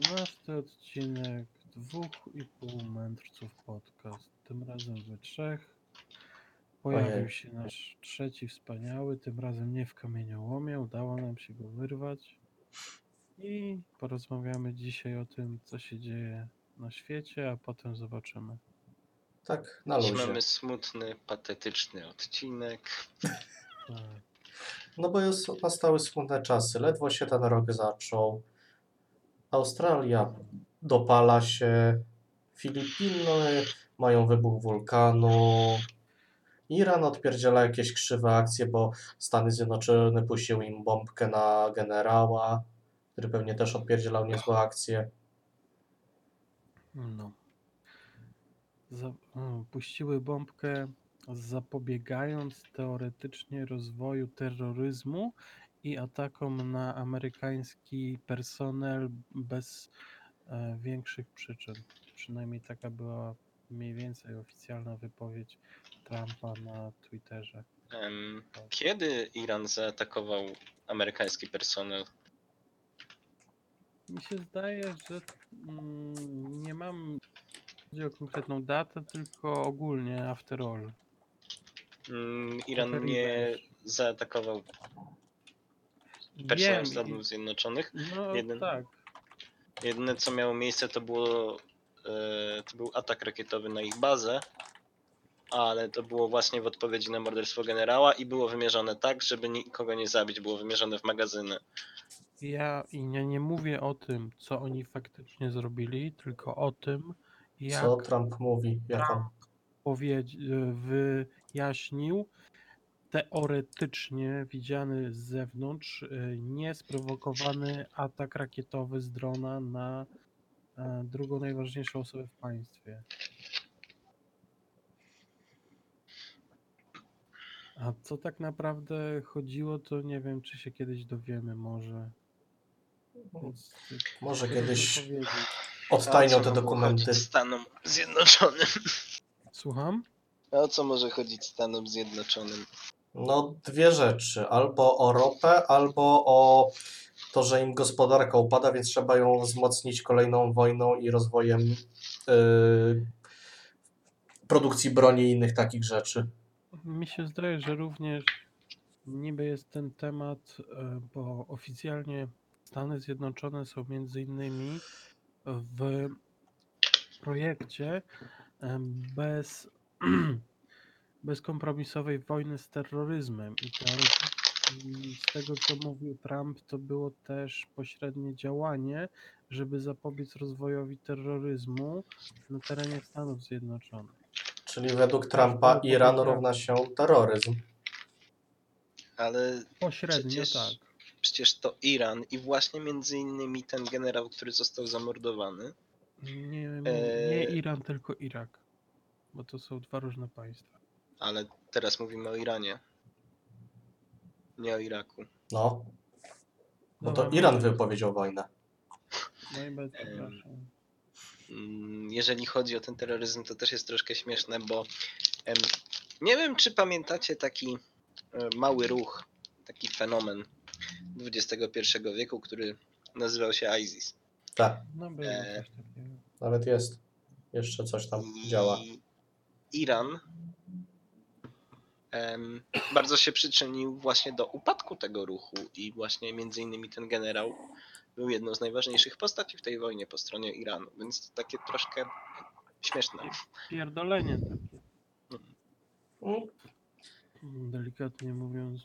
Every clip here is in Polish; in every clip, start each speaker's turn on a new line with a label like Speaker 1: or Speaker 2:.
Speaker 1: 12 odcinek dwóch i pół mędrców podcast. Tym razem we trzech. Pojawił
Speaker 2: Ojej.
Speaker 1: się nasz trzeci wspaniały, tym razem nie w kamieniołomie, udało nam się go wyrwać. I porozmawiamy dzisiaj o tym, co się dzieje na świecie, a potem zobaczymy.
Speaker 2: Tak, na
Speaker 3: Dziś
Speaker 2: luzie.
Speaker 3: mamy smutny, patetyczny odcinek.
Speaker 1: Tak.
Speaker 2: No bo już nastały smutne czasy. Ledwo się ten rok zaczął. Australia dopala się. Filipiny mają wybuch wulkanu. Iran odpierdziela jakieś krzywe akcje, bo Stany Zjednoczone puściły im bombkę na generała, który pewnie też odpierdzielał niezłe akcje.
Speaker 1: No. Za, o, puściły bombkę, zapobiegając teoretycznie rozwoju terroryzmu i atakom na amerykański personel bez e, większych przyczyn. Przynajmniej taka była mniej więcej oficjalna wypowiedź Trumpa na Twitterze.
Speaker 3: Em, Kiedy Iran zaatakował amerykański personel?
Speaker 1: Mi się zdaje, że mm, nie mam chodzi o konkretną datę, tylko ogólnie after all.
Speaker 3: Mm, Iran nie zaatakował personel
Speaker 1: Wiem,
Speaker 3: Stanów Zjednoczonych.
Speaker 1: No
Speaker 3: jeden-
Speaker 1: tak.
Speaker 3: Jedyne co miało miejsce to było e, to był atak rakietowy na ich bazę, ale to było właśnie w odpowiedzi na morderstwo generała i było wymierzone tak, żeby nikogo nie zabić, było wymierzone w magazyny.
Speaker 1: Ja i nie, nie mówię o tym, co oni faktycznie zrobili, tylko o tym, jak
Speaker 2: Co Trump mówi? Jaką?
Speaker 1: Trump powiedzi, wyjaśnił, teoretycznie widziany z zewnątrz, y, niesprowokowany atak rakietowy z drona na e, drugą najważniejszą osobę w państwie. A co tak naprawdę chodziło, to nie wiem, czy się kiedyś dowiemy może. Więc,
Speaker 2: Może kiedyś odtajnią te dokumenty.
Speaker 3: Stanom Zjednoczonym.
Speaker 1: Słucham?
Speaker 3: A o co może chodzić Stanom Zjednoczonym?
Speaker 2: No, dwie rzeczy. Albo o ropę, albo o to, że im gospodarka upada, więc trzeba ją wzmocnić kolejną wojną i rozwojem yy, produkcji broni i innych takich rzeczy.
Speaker 1: Mi się zdaje, że również niby jest ten temat, e, bo oficjalnie Stany Zjednoczone są między innymi w projekcie em, bez bezkompromisowej wojny z terroryzmem i z tego co mówił Trump to było też pośrednie działanie, żeby zapobiec rozwojowi terroryzmu na terenie Stanów Zjednoczonych.
Speaker 2: Czyli według Trumpa
Speaker 1: było
Speaker 2: Iran
Speaker 1: powiedziane.
Speaker 2: równa się terroryzm.
Speaker 3: Ale
Speaker 1: Pośrednio
Speaker 3: Przecież-
Speaker 1: tak.
Speaker 3: przecież to Iran i właśnie między innymi ten generał, który został zamordowany.
Speaker 1: Nie, nie
Speaker 3: Eee.
Speaker 1: Iran, tylko Irak. Bo to są dwa różne państwa.
Speaker 3: Ale teraz mówimy o Iranie. Nie o Iraku.
Speaker 2: No, bo to
Speaker 1: Dobra,
Speaker 2: Iran wypowiedział wojnę.
Speaker 1: No i bez przepraszam.
Speaker 3: Mm, Jeżeli chodzi o ten terroryzm, to też jest troszkę śmieszne, bo em, nie wiem, czy pamiętacie taki e, mały ruch, taki fenomen XXI wieku, który nazywał się ISIS.
Speaker 2: Tak,
Speaker 1: No było coś takiego.
Speaker 2: nawet jest. Jeszcze coś tam
Speaker 3: I
Speaker 2: działa.
Speaker 3: Iran em, bardzo się przyczynił właśnie do upadku tego ruchu i właśnie między innymi ten generał był jedną z najważniejszych postaci w tej wojnie po stronie Iranu, więc to takie troszkę śmieszne.
Speaker 1: Pierdolenie takie,
Speaker 2: Mm,
Speaker 1: delikatnie mówiąc.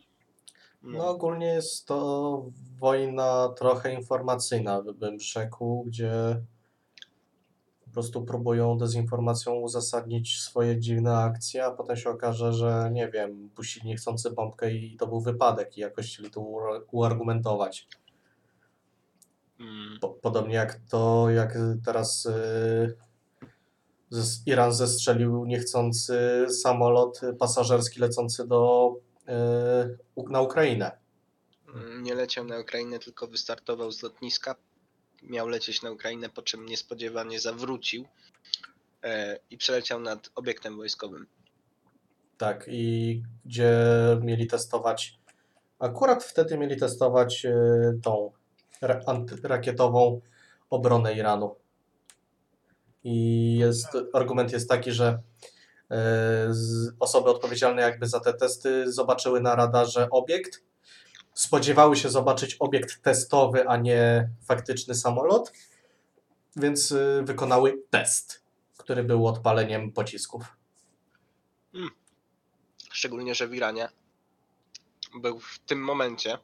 Speaker 2: No ogólnie jest to wojna trochę informacyjna, bym rzekł, gdzie prostu próbują dezinformacją uzasadnić swoje dziwne akcje, a potem się okaże, że nie wiem, puścili niechcący bombkę i to był wypadek i jakoś chcieli to uargumentować.
Speaker 3: Mm,
Speaker 2: Po, podobnie jak to, jak teraz y, zes- Iran zestrzelił niechcący samolot pasażerski lecący do, y, u- na Ukrainę.
Speaker 3: mm, Nie leciał na Ukrainę, tylko wystartował z lotniska. Miał lecieć na Ukrainę, po czym niespodziewanie zawrócił e, i przeleciał nad obiektem wojskowym.
Speaker 2: Tak, i gdzie mieli testować, akurat wtedy mieli testować y, tą ra- antyrakietową obronę Iranu. I jest, argument jest taki, że e, osoby odpowiedzialne jakby za te testy zobaczyły na radarze obiekt, spodziewały się zobaczyć obiekt testowy, a nie faktyczny samolot, więc e, wykonały test, który był odpaleniem pocisków.
Speaker 3: Szczególnie, że w Iranie był w tym momencie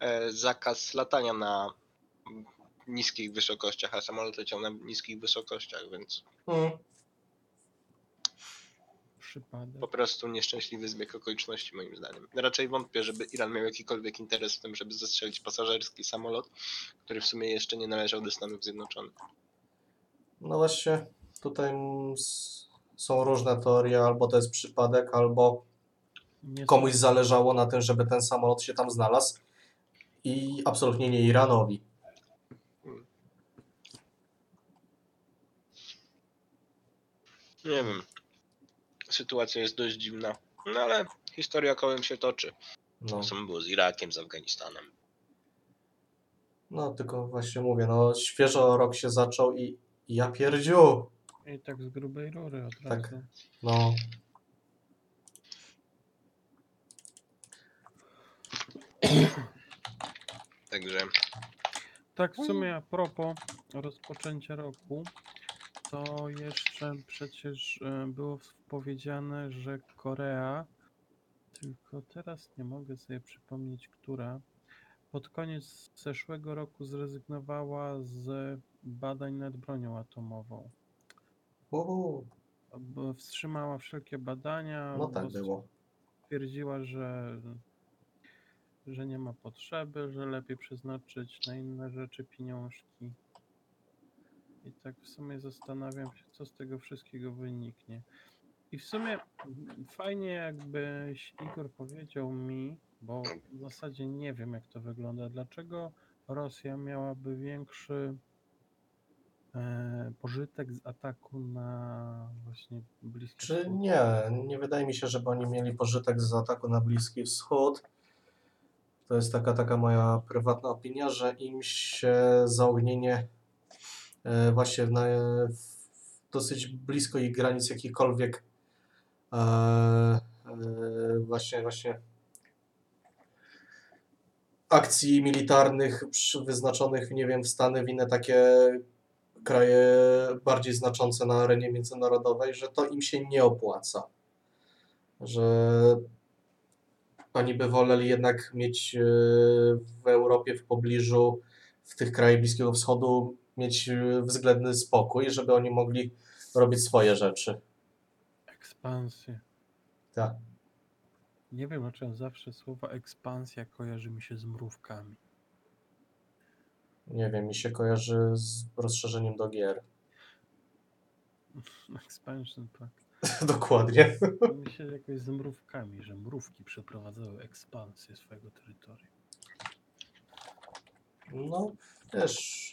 Speaker 3: e, zakaz latania na niskich wysokościach, a samolot leciał na niskich wysokościach, więc
Speaker 2: Mm.
Speaker 1: Przypadek.
Speaker 3: po prostu nieszczęśliwy zbieg okoliczności moim zdaniem. Raczej wątpię, żeby Iran miał jakikolwiek interes w tym, żeby zestrzelić pasażerski samolot, który w sumie jeszcze nie należał do Stanów Zjednoczonych.
Speaker 2: No właśnie, tutaj są różne teorie, albo to jest przypadek, albo komuś zależało na tym, żeby ten samolot się tam znalazł i absolutnie nie Iranowi.
Speaker 3: Nie wiem. Sytuacja jest dość dziwna. No ale historia kołem się toczy.
Speaker 2: No,
Speaker 3: To samo było z Irakiem, z Afganistanem.
Speaker 2: no tylko właśnie mówię, no świeżo rok się zaczął i, i ja pierdziu.
Speaker 1: I tak z grubej rury od
Speaker 2: Tak.
Speaker 1: razu.
Speaker 2: No,
Speaker 3: Także
Speaker 1: Tak, w sumie a propos rozpoczęcia roku, to jeszcze przecież e, było powiedziane, że Korea, tylko teraz nie mogę sobie przypomnieć, która, pod koniec zeszłego roku zrezygnowała z badań nad bronią atomową.
Speaker 2: Uhu,
Speaker 1: wstrzymała wszelkie badania,
Speaker 2: no tak było.
Speaker 1: stwierdziła, że, że nie ma potrzeby, że lepiej przeznaczyć na inne rzeczy pieniążki. I tak w sumie zastanawiam się, co z tego wszystkiego wyniknie. I w sumie fajnie jakbyś Igor powiedział mi, bo w zasadzie nie wiem jak to wygląda, dlaczego Rosja miałaby większy e, pożytek z ataku na właśnie Bliski
Speaker 2: Czy
Speaker 1: Wschód.
Speaker 2: nie, nie wydaje mi się, żeby oni mieli pożytek z ataku na Bliski Wschód. To jest taka, taka moja prywatna opinia, że im się zaognienie właśnie na, w dosyć blisko ich granic jakichkolwiek e, e, właśnie, właśnie akcji militarnych wyznaczonych, nie wiem, w Stany, w inne takie kraje bardziej znaczące na arenie międzynarodowej, że to im się nie opłaca. Że oni by woleli jednak mieć e, w Europie, w pobliżu, w tych krajach Bliskiego Wschodu, mieć e, względny spokój, żeby oni mogli robić swoje rzeczy.
Speaker 1: Ekspansję.
Speaker 2: Tak.
Speaker 1: Nie wiem, dlaczego zawsze słowa ekspansja kojarzy mi się z mrówkami.
Speaker 2: Nie wiem, mi się kojarzy z rozszerzeniem do gier.
Speaker 1: Expansion pack.
Speaker 2: Dokładnie.
Speaker 1: Mi się jakoś z mrówkami, że mrówki przeprowadzały ekspansję swojego terytorium.
Speaker 2: No, wiesz,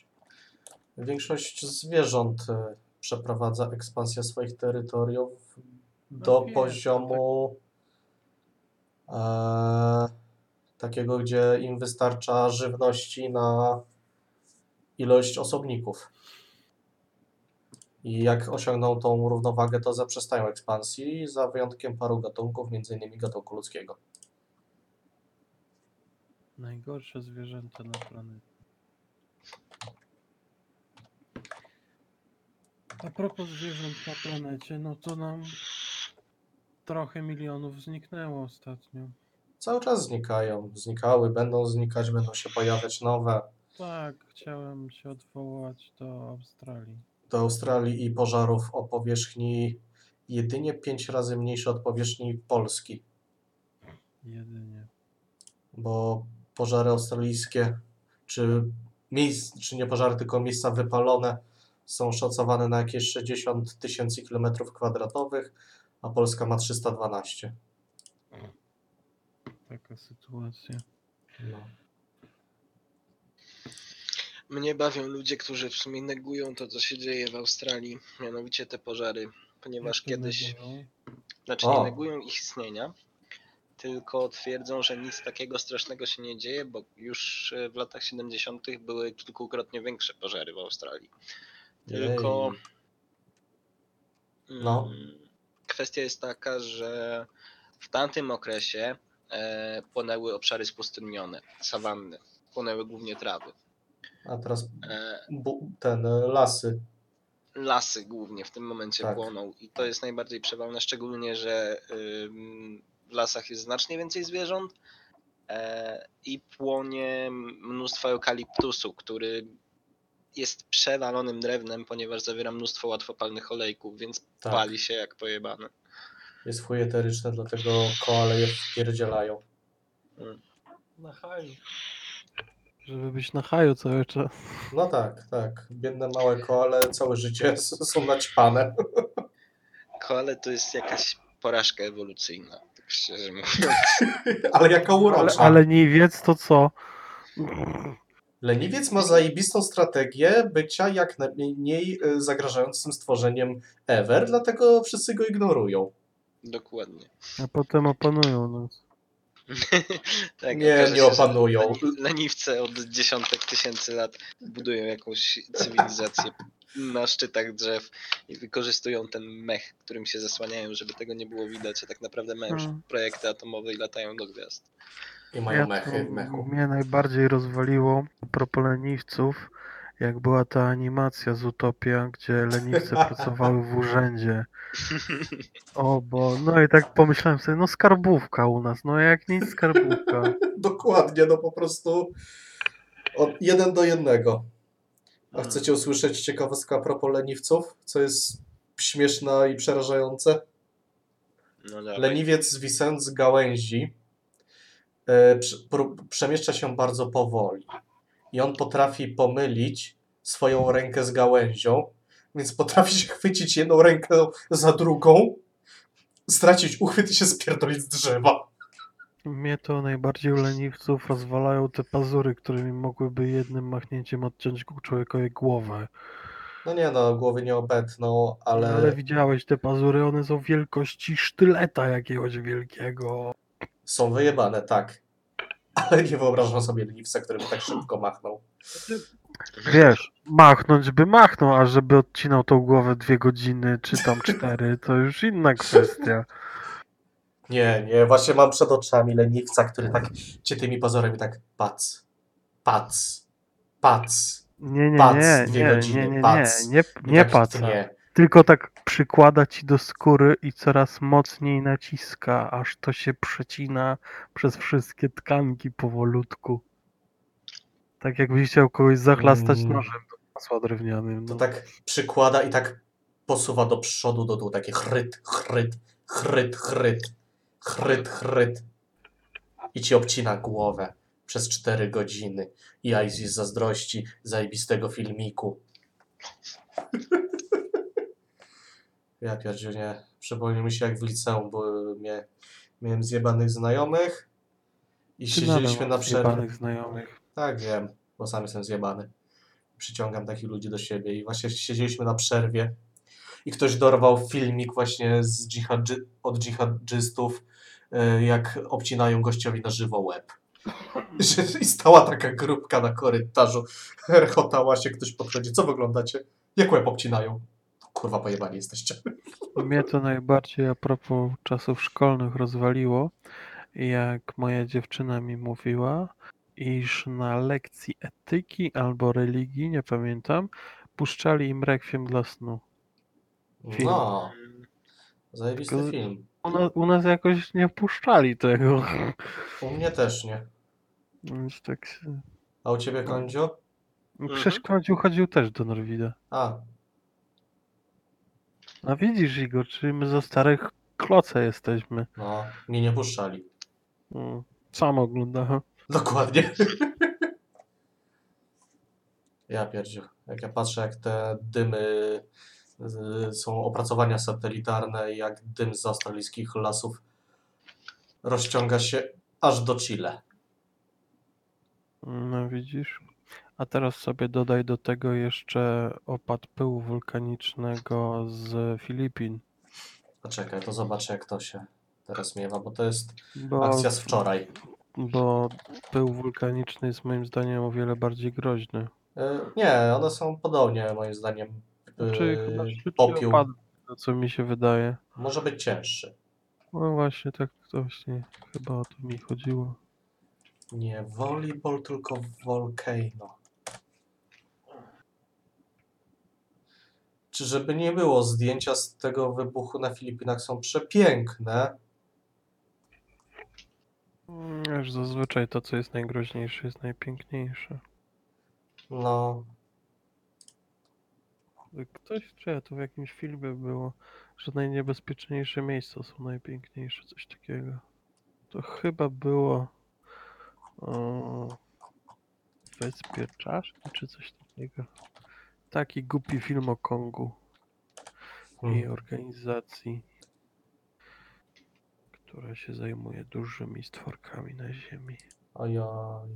Speaker 2: większość zwierząt e, przeprowadza ekspansję swoich terytoriów
Speaker 1: No
Speaker 2: do
Speaker 1: wiem,
Speaker 2: poziomu e, takiego, gdzie im wystarcza żywności na ilość osobników. I jak osiągną tą równowagę, to zaprzestają ekspansji, za wyjątkiem paru gatunków, między innymi gatunku ludzkiego.
Speaker 1: Najgorsze zwierzęta na planecie. A propos zwierząt na planecie, no to nam trochę milionów zniknęło ostatnio.
Speaker 2: Cały czas znikają, znikały, będą znikać, będą się pojawiać nowe.
Speaker 1: Tak, chciałem się odwołać do Australii.
Speaker 2: do Australii i pożarów o powierzchni jedynie 5 razy mniejszej od powierzchni Polski,
Speaker 1: Jedynie.
Speaker 2: bo pożary australijskie, czy miejsc, czy nie pożary, tylko miejsca wypalone są szacowane na jakieś 60 tysięcy kilometrów kwadratowych, a Polska ma 312.
Speaker 1: Taka sytuacja.
Speaker 2: No.
Speaker 3: mnie bawią ludzie, którzy w sumie negują to, co się dzieje w Australii, mianowicie te pożary, ponieważ
Speaker 1: Jak
Speaker 3: kiedyś,
Speaker 1: negują?
Speaker 3: znaczy
Speaker 2: O.
Speaker 3: nie negują ich istnienia, tylko twierdzą, że nic takiego strasznego się nie dzieje, bo już e, w latach 70. były kilkukrotnie większe pożary w Australii. Tylko.
Speaker 2: No.
Speaker 3: mm, Kwestia jest taka, że w tamtym okresie e, płonęły obszary spustynnione, sawanny, płonęły głównie trawy.
Speaker 2: A teraz
Speaker 3: E,
Speaker 2: ten, e, lasy.
Speaker 3: lasy głównie w tym momencie
Speaker 2: Tak.
Speaker 3: płoną i to jest najbardziej przewalne, szczególnie, że ym, w lasach jest znacznie więcej zwierząt e, i płonie mnóstwo eukaliptusu, który jest przewalonym drewnem, ponieważ zawiera mnóstwo łatwopalnych olejków, więc
Speaker 2: Tak.
Speaker 3: pali się jak pojebane.
Speaker 2: Jest chuj eteryczne, dlatego koale je wpierdzielają.
Speaker 1: Na haju. Żeby być na haju cały czas.
Speaker 2: No tak, tak. Biedne małe koale całe życie są naćpane.
Speaker 3: Koale to jest jakaś porażka ewolucyjna, tak szczerze mówiąc.
Speaker 2: Ale jaka
Speaker 1: Ale,
Speaker 2: urocza.
Speaker 1: ale niwiec to co?
Speaker 2: Leniwiec ma zajebistą strategię bycia jak najmniej e, zagrażającym stworzeniem ever, dlatego wszyscy go ignorują.
Speaker 3: Dokładnie.
Speaker 1: A potem opanują nas.
Speaker 3: tak,
Speaker 2: Nie, nie opanują.
Speaker 3: leni- Leniwce od dziesiątek tysięcy lat budują jakąś cywilizację na szczytach drzew i wykorzystują ten mech, którym się zasłaniają, żeby tego nie było widać, a tak naprawdę mają już
Speaker 1: Hmm.
Speaker 3: projekty atomowe i latają do gwiazd.
Speaker 2: I mają
Speaker 1: Ja
Speaker 2: mechy
Speaker 1: to-
Speaker 2: w mechu.
Speaker 1: Mnie najbardziej rozwaliło a propos leniwców, jak była ta animacja z Utopia, gdzie leniwce pracowały w urzędzie. O, bo no i tak pomyślałem sobie, no skarbówka u nas, no jak nic skarbówka.
Speaker 2: Dokładnie, no po prostu od jeden do jednego. A
Speaker 3: Mm.
Speaker 2: chcecie usłyszeć ciekawostkę a propos leniwców? Co jest śmieszne i przerażające?
Speaker 3: No.
Speaker 2: Leniwiec zwisając z gałęzi przemieszcza się bardzo powoli. I on potrafi pomylić swoją rękę z gałęzią, więc potrafi się chwycić jedną rękę za drugą, stracić uchwyt i się spierdolić z drzewa.
Speaker 1: Mnie to najbardziej u leniwców rozwalają te pazury, którymi mogłyby jednym machnięciem odciąć człowiekowi głowę.
Speaker 2: No nie no, głowy nie obetną, ale,
Speaker 1: Ale... widziałeś te pazury, one są wielkości sztyleta jakiegoś wielkiego.
Speaker 2: Są wyjebane, tak. Ale nie wyobrażam sobie leniwca, który by tak szybko machnął.
Speaker 1: Wiesz, machnąć by machnął, a żeby odcinał tą głowę dwie godziny, czy tam cztery, to już inna kwestia.
Speaker 2: Nie, nie, właśnie mam przed oczami leniwca, który tak cię tymi pozorami tak pac, pac, pac.
Speaker 1: Nie, nie,
Speaker 2: Pac,
Speaker 1: nie,
Speaker 2: dwie
Speaker 1: nie,
Speaker 2: godziny,
Speaker 1: nie, nie, nie,
Speaker 2: pac.
Speaker 1: nie, nie
Speaker 2: tak
Speaker 1: paca.
Speaker 2: tnie.
Speaker 1: Tylko tak przykłada ci do skóry i coraz mocniej naciska, aż to się przecina przez wszystkie tkanki powolutku. Tak jakbyś chciał kogoś zachlastać
Speaker 2: Mm.
Speaker 1: nożem do masła drewnianym.
Speaker 2: To
Speaker 1: No.
Speaker 2: tak przykłada i tak posuwa do przodu, do tyłu, takie chryt, chryt, chryt, chryt, chryt, chryt. I ci obcina głowę przez 4 godziny. I z zazdrości zajebistego filmiku. Ja pierdziu, nie. Przypomniał mi się jak w liceum, bo mnie, miałem zjebanych znajomych i
Speaker 1: Ty
Speaker 2: siedzieliśmy na przerwie.
Speaker 1: zjebanych znajomych.
Speaker 2: Tak, wiem, bo sam jestem zjebany. Przyciągam takich ludzi do siebie i właśnie siedzieliśmy na przerwie i ktoś dorwał filmik właśnie z dżihadży, od dżihadżystów, e, jak obcinają gościowi na żywo łeb. I stała taka grupka na korytarzu, rechotała się, ktoś podchodzi, co wyglądacie? Jak łeb obcinają? Kurwa, pojebani jesteście.
Speaker 1: Mnie to najbardziej a propos czasów szkolnych rozwaliło, jak moja dziewczyna mi mówiła, iż na lekcji etyki albo religii, nie pamiętam, puszczali im rekwiem dla snu. Film.
Speaker 2: No, zajebisty
Speaker 1: Tylko-
Speaker 2: film.
Speaker 1: U nas, u nas jakoś nie puszczali tego.
Speaker 2: U mnie też nie.
Speaker 1: Więc tak się...
Speaker 2: A u ciebie, Kondzio?
Speaker 1: Przecież Końcu chodził też do Norwida.
Speaker 2: A,
Speaker 1: A widzisz Igor, czyli my za starych kloce jesteśmy.
Speaker 2: no, mnie nie puszczali.
Speaker 1: Mm, Sam oglądałem.
Speaker 2: Dokładnie. Ja pierdziu. Jak ja patrzę, jak te dymy y, są opracowania satelitarne jak dym z australijskich lasów rozciąga się aż do Chile.
Speaker 1: No widzisz. A teraz sobie dodaj do tego jeszcze opad pyłu wulkanicznego z Filipin.
Speaker 2: Poczekaj, to zobaczę, jak to się. teraz miewa, bo to jest
Speaker 1: Bo,
Speaker 2: akcja z wczoraj.
Speaker 1: bo pył wulkaniczny jest moim zdaniem o wiele bardziej groźny.
Speaker 2: E, Nie, one są podobnie moim zdaniem.
Speaker 1: Czy
Speaker 2: E,
Speaker 1: chyba szybciej
Speaker 2: Popiół
Speaker 1: opada, to co mi się wydaje.
Speaker 2: może być cięższy.
Speaker 1: No właśnie, tak to właśnie chyba o to mi chodziło.
Speaker 2: Nie volleyball, tylko volcano. Czy żeby nie było, zdjęcia z tego wybuchu na Filipinach są przepiękne.
Speaker 1: Mm, Wiesz, zazwyczaj to, co jest najgroźniejsze, jest najpiękniejsze.
Speaker 2: No,
Speaker 1: Ktoś, czy ja to w jakimś filmie było, że najniebezpieczniejsze miejsca są najpiękniejsze, coś takiego. To chyba było Wyspie Czaszki, czy coś takiego. Taki głupi film o Kongu i
Speaker 2: Hmm.
Speaker 1: organizacji, która się zajmuje dużymi stworkami na ziemi.
Speaker 2: ojoj,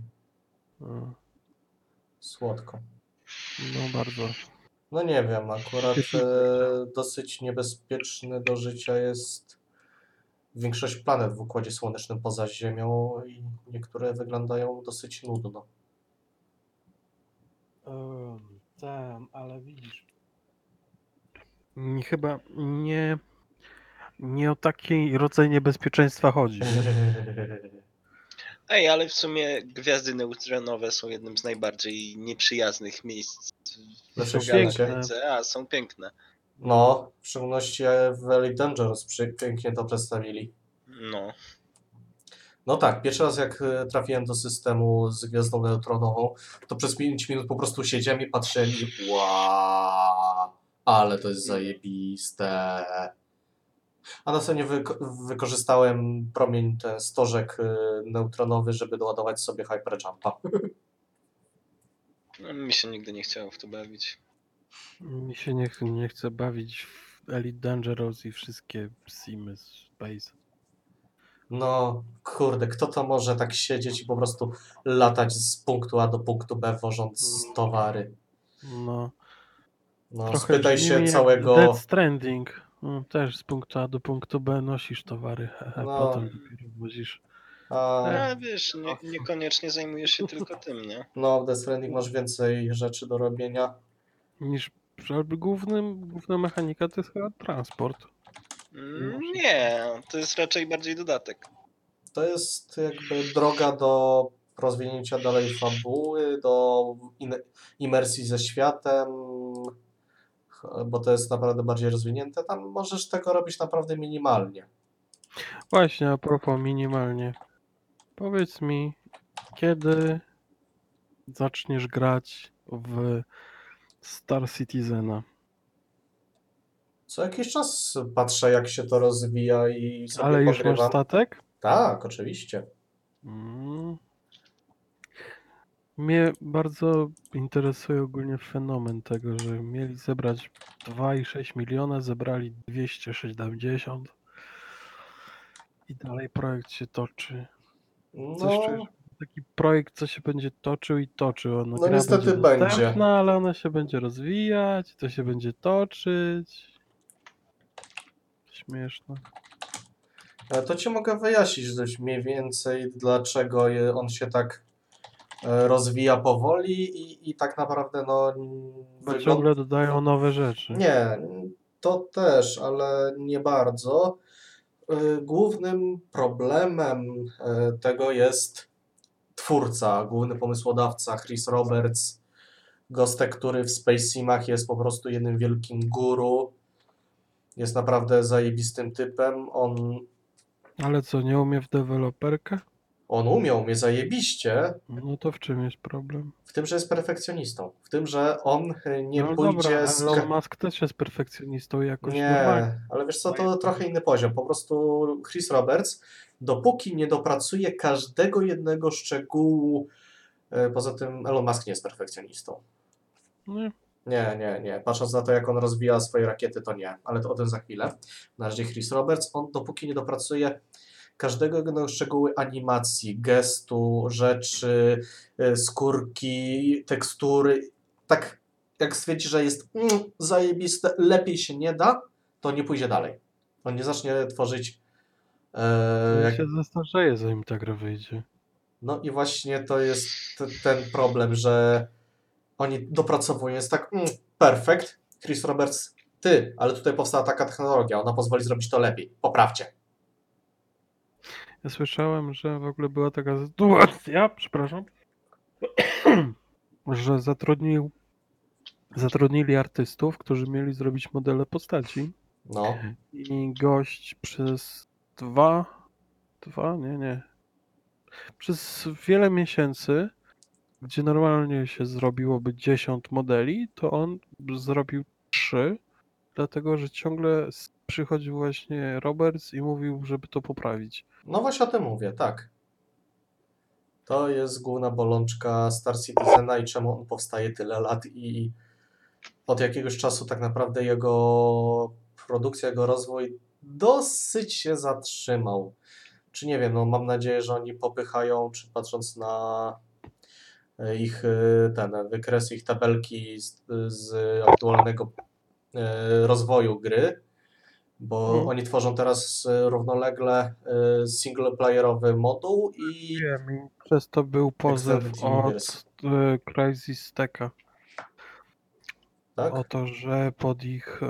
Speaker 1: No,
Speaker 2: słodko.
Speaker 1: no bardzo.
Speaker 2: No nie wiem, akurat e, dosyć niebezpieczny do życia jest większość planet w Układzie Słonecznym poza Ziemią i niektóre wyglądają dosyć nudno.
Speaker 1: Tam, ale widzisz. Nie, chyba nie, nie o taki rodzaj niebezpieczeństwa chodzi.
Speaker 3: Ej, ale w sumie gwiazdy neutronowe są jednym z najbardziej nieprzyjaznych miejsc w
Speaker 2: wszechświecie.
Speaker 3: galaktyce, a są piękne.
Speaker 2: No, w szczególności w Elite Dangerous przy- pięknie to przedstawili.
Speaker 3: No.
Speaker 2: No tak, pierwszy raz jak e, trafiłem do systemu z gwiazdą neutronową, to przez 5 minut po prostu siedziałem i patrzyłem i wow, ale to jest zajebiste. A następnie wyko- wykorzystałem promień, ten stożek e, neutronowy, żeby doładować sobie hyperjumpa.
Speaker 3: no. Mi się nigdy nie chciało w to bawić.
Speaker 1: Mi się nie, ch- nie chce bawić w Elite Dangerous i wszystkie simy z Space.
Speaker 2: No, kurde, kto to może tak siedzieć i po prostu latać z punktu A do punktu B, wożąc towary?
Speaker 1: No,
Speaker 2: No,
Speaker 1: trochę
Speaker 2: spytaj
Speaker 1: brzmi
Speaker 2: się
Speaker 1: jak
Speaker 2: całego...
Speaker 1: Dead Stranding. No, też z punktu A do punktu B nosisz towary, hehe,
Speaker 2: No.
Speaker 1: potem dopiero wozisz.
Speaker 2: A,
Speaker 3: A wiesz, nie, niekoniecznie zajmujesz się tylko tym, nie?
Speaker 2: no, w Death Stranding masz więcej rzeczy do robienia.
Speaker 1: Niż głównym, główna mechanika to jest chyba transport.
Speaker 3: Mm, Nie, to jest raczej bardziej dodatek.
Speaker 2: To jest jakby droga do rozwinięcia dalej fabuły, do in- imersji ze światem, bo to jest naprawdę bardziej rozwinięte. Tam możesz tego robić naprawdę minimalnie.
Speaker 1: Właśnie, a propos minimalnie. Powiedz mi, kiedy zaczniesz grać w Star Citizena?
Speaker 2: Co jakiś czas patrzę, jak się to rozwija i sobie
Speaker 1: Ale już masz
Speaker 2: pogrywam.
Speaker 1: statek?
Speaker 2: Tak, oczywiście.
Speaker 1: Mm. Mnie bardzo interesuje ogólnie fenomen tego, że mieli zebrać 2,6 miliona, zebrali 270 i dalej projekt się toczy. Coś
Speaker 2: No,
Speaker 1: czujesz? Taki projekt, co się będzie toczył i toczył. Ona
Speaker 2: No niestety
Speaker 1: będzie.
Speaker 2: będzie.
Speaker 1: dostępna, ale ona się będzie rozwijać, to się będzie toczyć. Śmieszne.
Speaker 2: To ci mogę wyjaśnić dość mniej więcej, dlaczego on się tak e, rozwija powoli i, i tak naprawdę no
Speaker 1: Bo
Speaker 2: wygląda...
Speaker 1: ciągle dodają nowe rzeczy.
Speaker 2: Nie, to też, ale nie bardzo. E, Głównym problemem e, tego jest twórca, główny pomysłodawca Chris Roberts, gostek, który w Space Simach jest po prostu jednym wielkim guru. Jest naprawdę zajebistym typem. On
Speaker 1: Ale co, nie umie w deweloperkę?
Speaker 2: On umiał mnie zajebiście,
Speaker 1: No to w czym jest problem?
Speaker 2: w tym, że jest perfekcjonistą. W tym, że on e, nie
Speaker 1: no
Speaker 2: pójdzie
Speaker 1: dobra,
Speaker 2: z.
Speaker 1: Elon Musk też jest perfekcjonistą jakoś normalnie.
Speaker 2: Nie, ale wiesz co, to trochę inny poziom. Po prostu Chris Roberts, dopóki nie dopracuje każdego jednego szczegółu, e, poza tym Elon Musk nie jest perfekcjonistą.
Speaker 1: Nie.
Speaker 2: Nie, nie, nie. Patrząc na to, jak on rozwija swoje rakiety, to nie, ale to o tym za chwilę. Na razie Chris Roberts, on dopóki nie dopracuje każdego jednego szczegółu animacji, gestu, rzeczy, y, skórki, tekstury, tak jak stwierdzi, że jest mm, zajebiste, lepiej się nie da, to nie pójdzie dalej. On nie zacznie tworzyć E,
Speaker 1: To
Speaker 2: jak,
Speaker 1: się zestarzeje, zanim ta gra wyjdzie.
Speaker 2: no i właśnie to jest ten problem, że oni dopracowują, jest tak, mm, perfekt, Chris Roberts, ty, ale tutaj powstała taka technologia, ona pozwoli zrobić to lepiej, poprawcie.
Speaker 1: Ja słyszałem, że w ogóle była taka sytuacja, przepraszam, że zatrudnił, zatrudnili artystów, którzy mieli zrobić modele postaci
Speaker 2: No,
Speaker 1: i gość przez dwa, dwa, nie, nie, przez wiele miesięcy, gdzie normalnie się zrobiłoby 10 modeli, to on zrobił 3, dlatego że ciągle przychodził właśnie Roberts i mówił, żeby to poprawić.
Speaker 2: no właśnie o tym mówię, tak. To jest główna bolączka Star Citizena i czemu on powstaje tyle lat i od jakiegoś czasu tak naprawdę jego produkcja, jego rozwój dosyć się zatrzymał. Czy nie wiem, no mam nadzieję, że oni popychają, czy patrząc na e, ich e, ten wykresy, ich tabelki z, z aktualnego e, rozwoju gry, bo
Speaker 1: Mhm.
Speaker 2: oni tworzą teraz równolegle singleplayerowy moduł i
Speaker 1: Wiem, przez to był pozew od
Speaker 2: Universe.
Speaker 1: e, Crysis Teka
Speaker 2: tak?
Speaker 1: o to, że pod ich.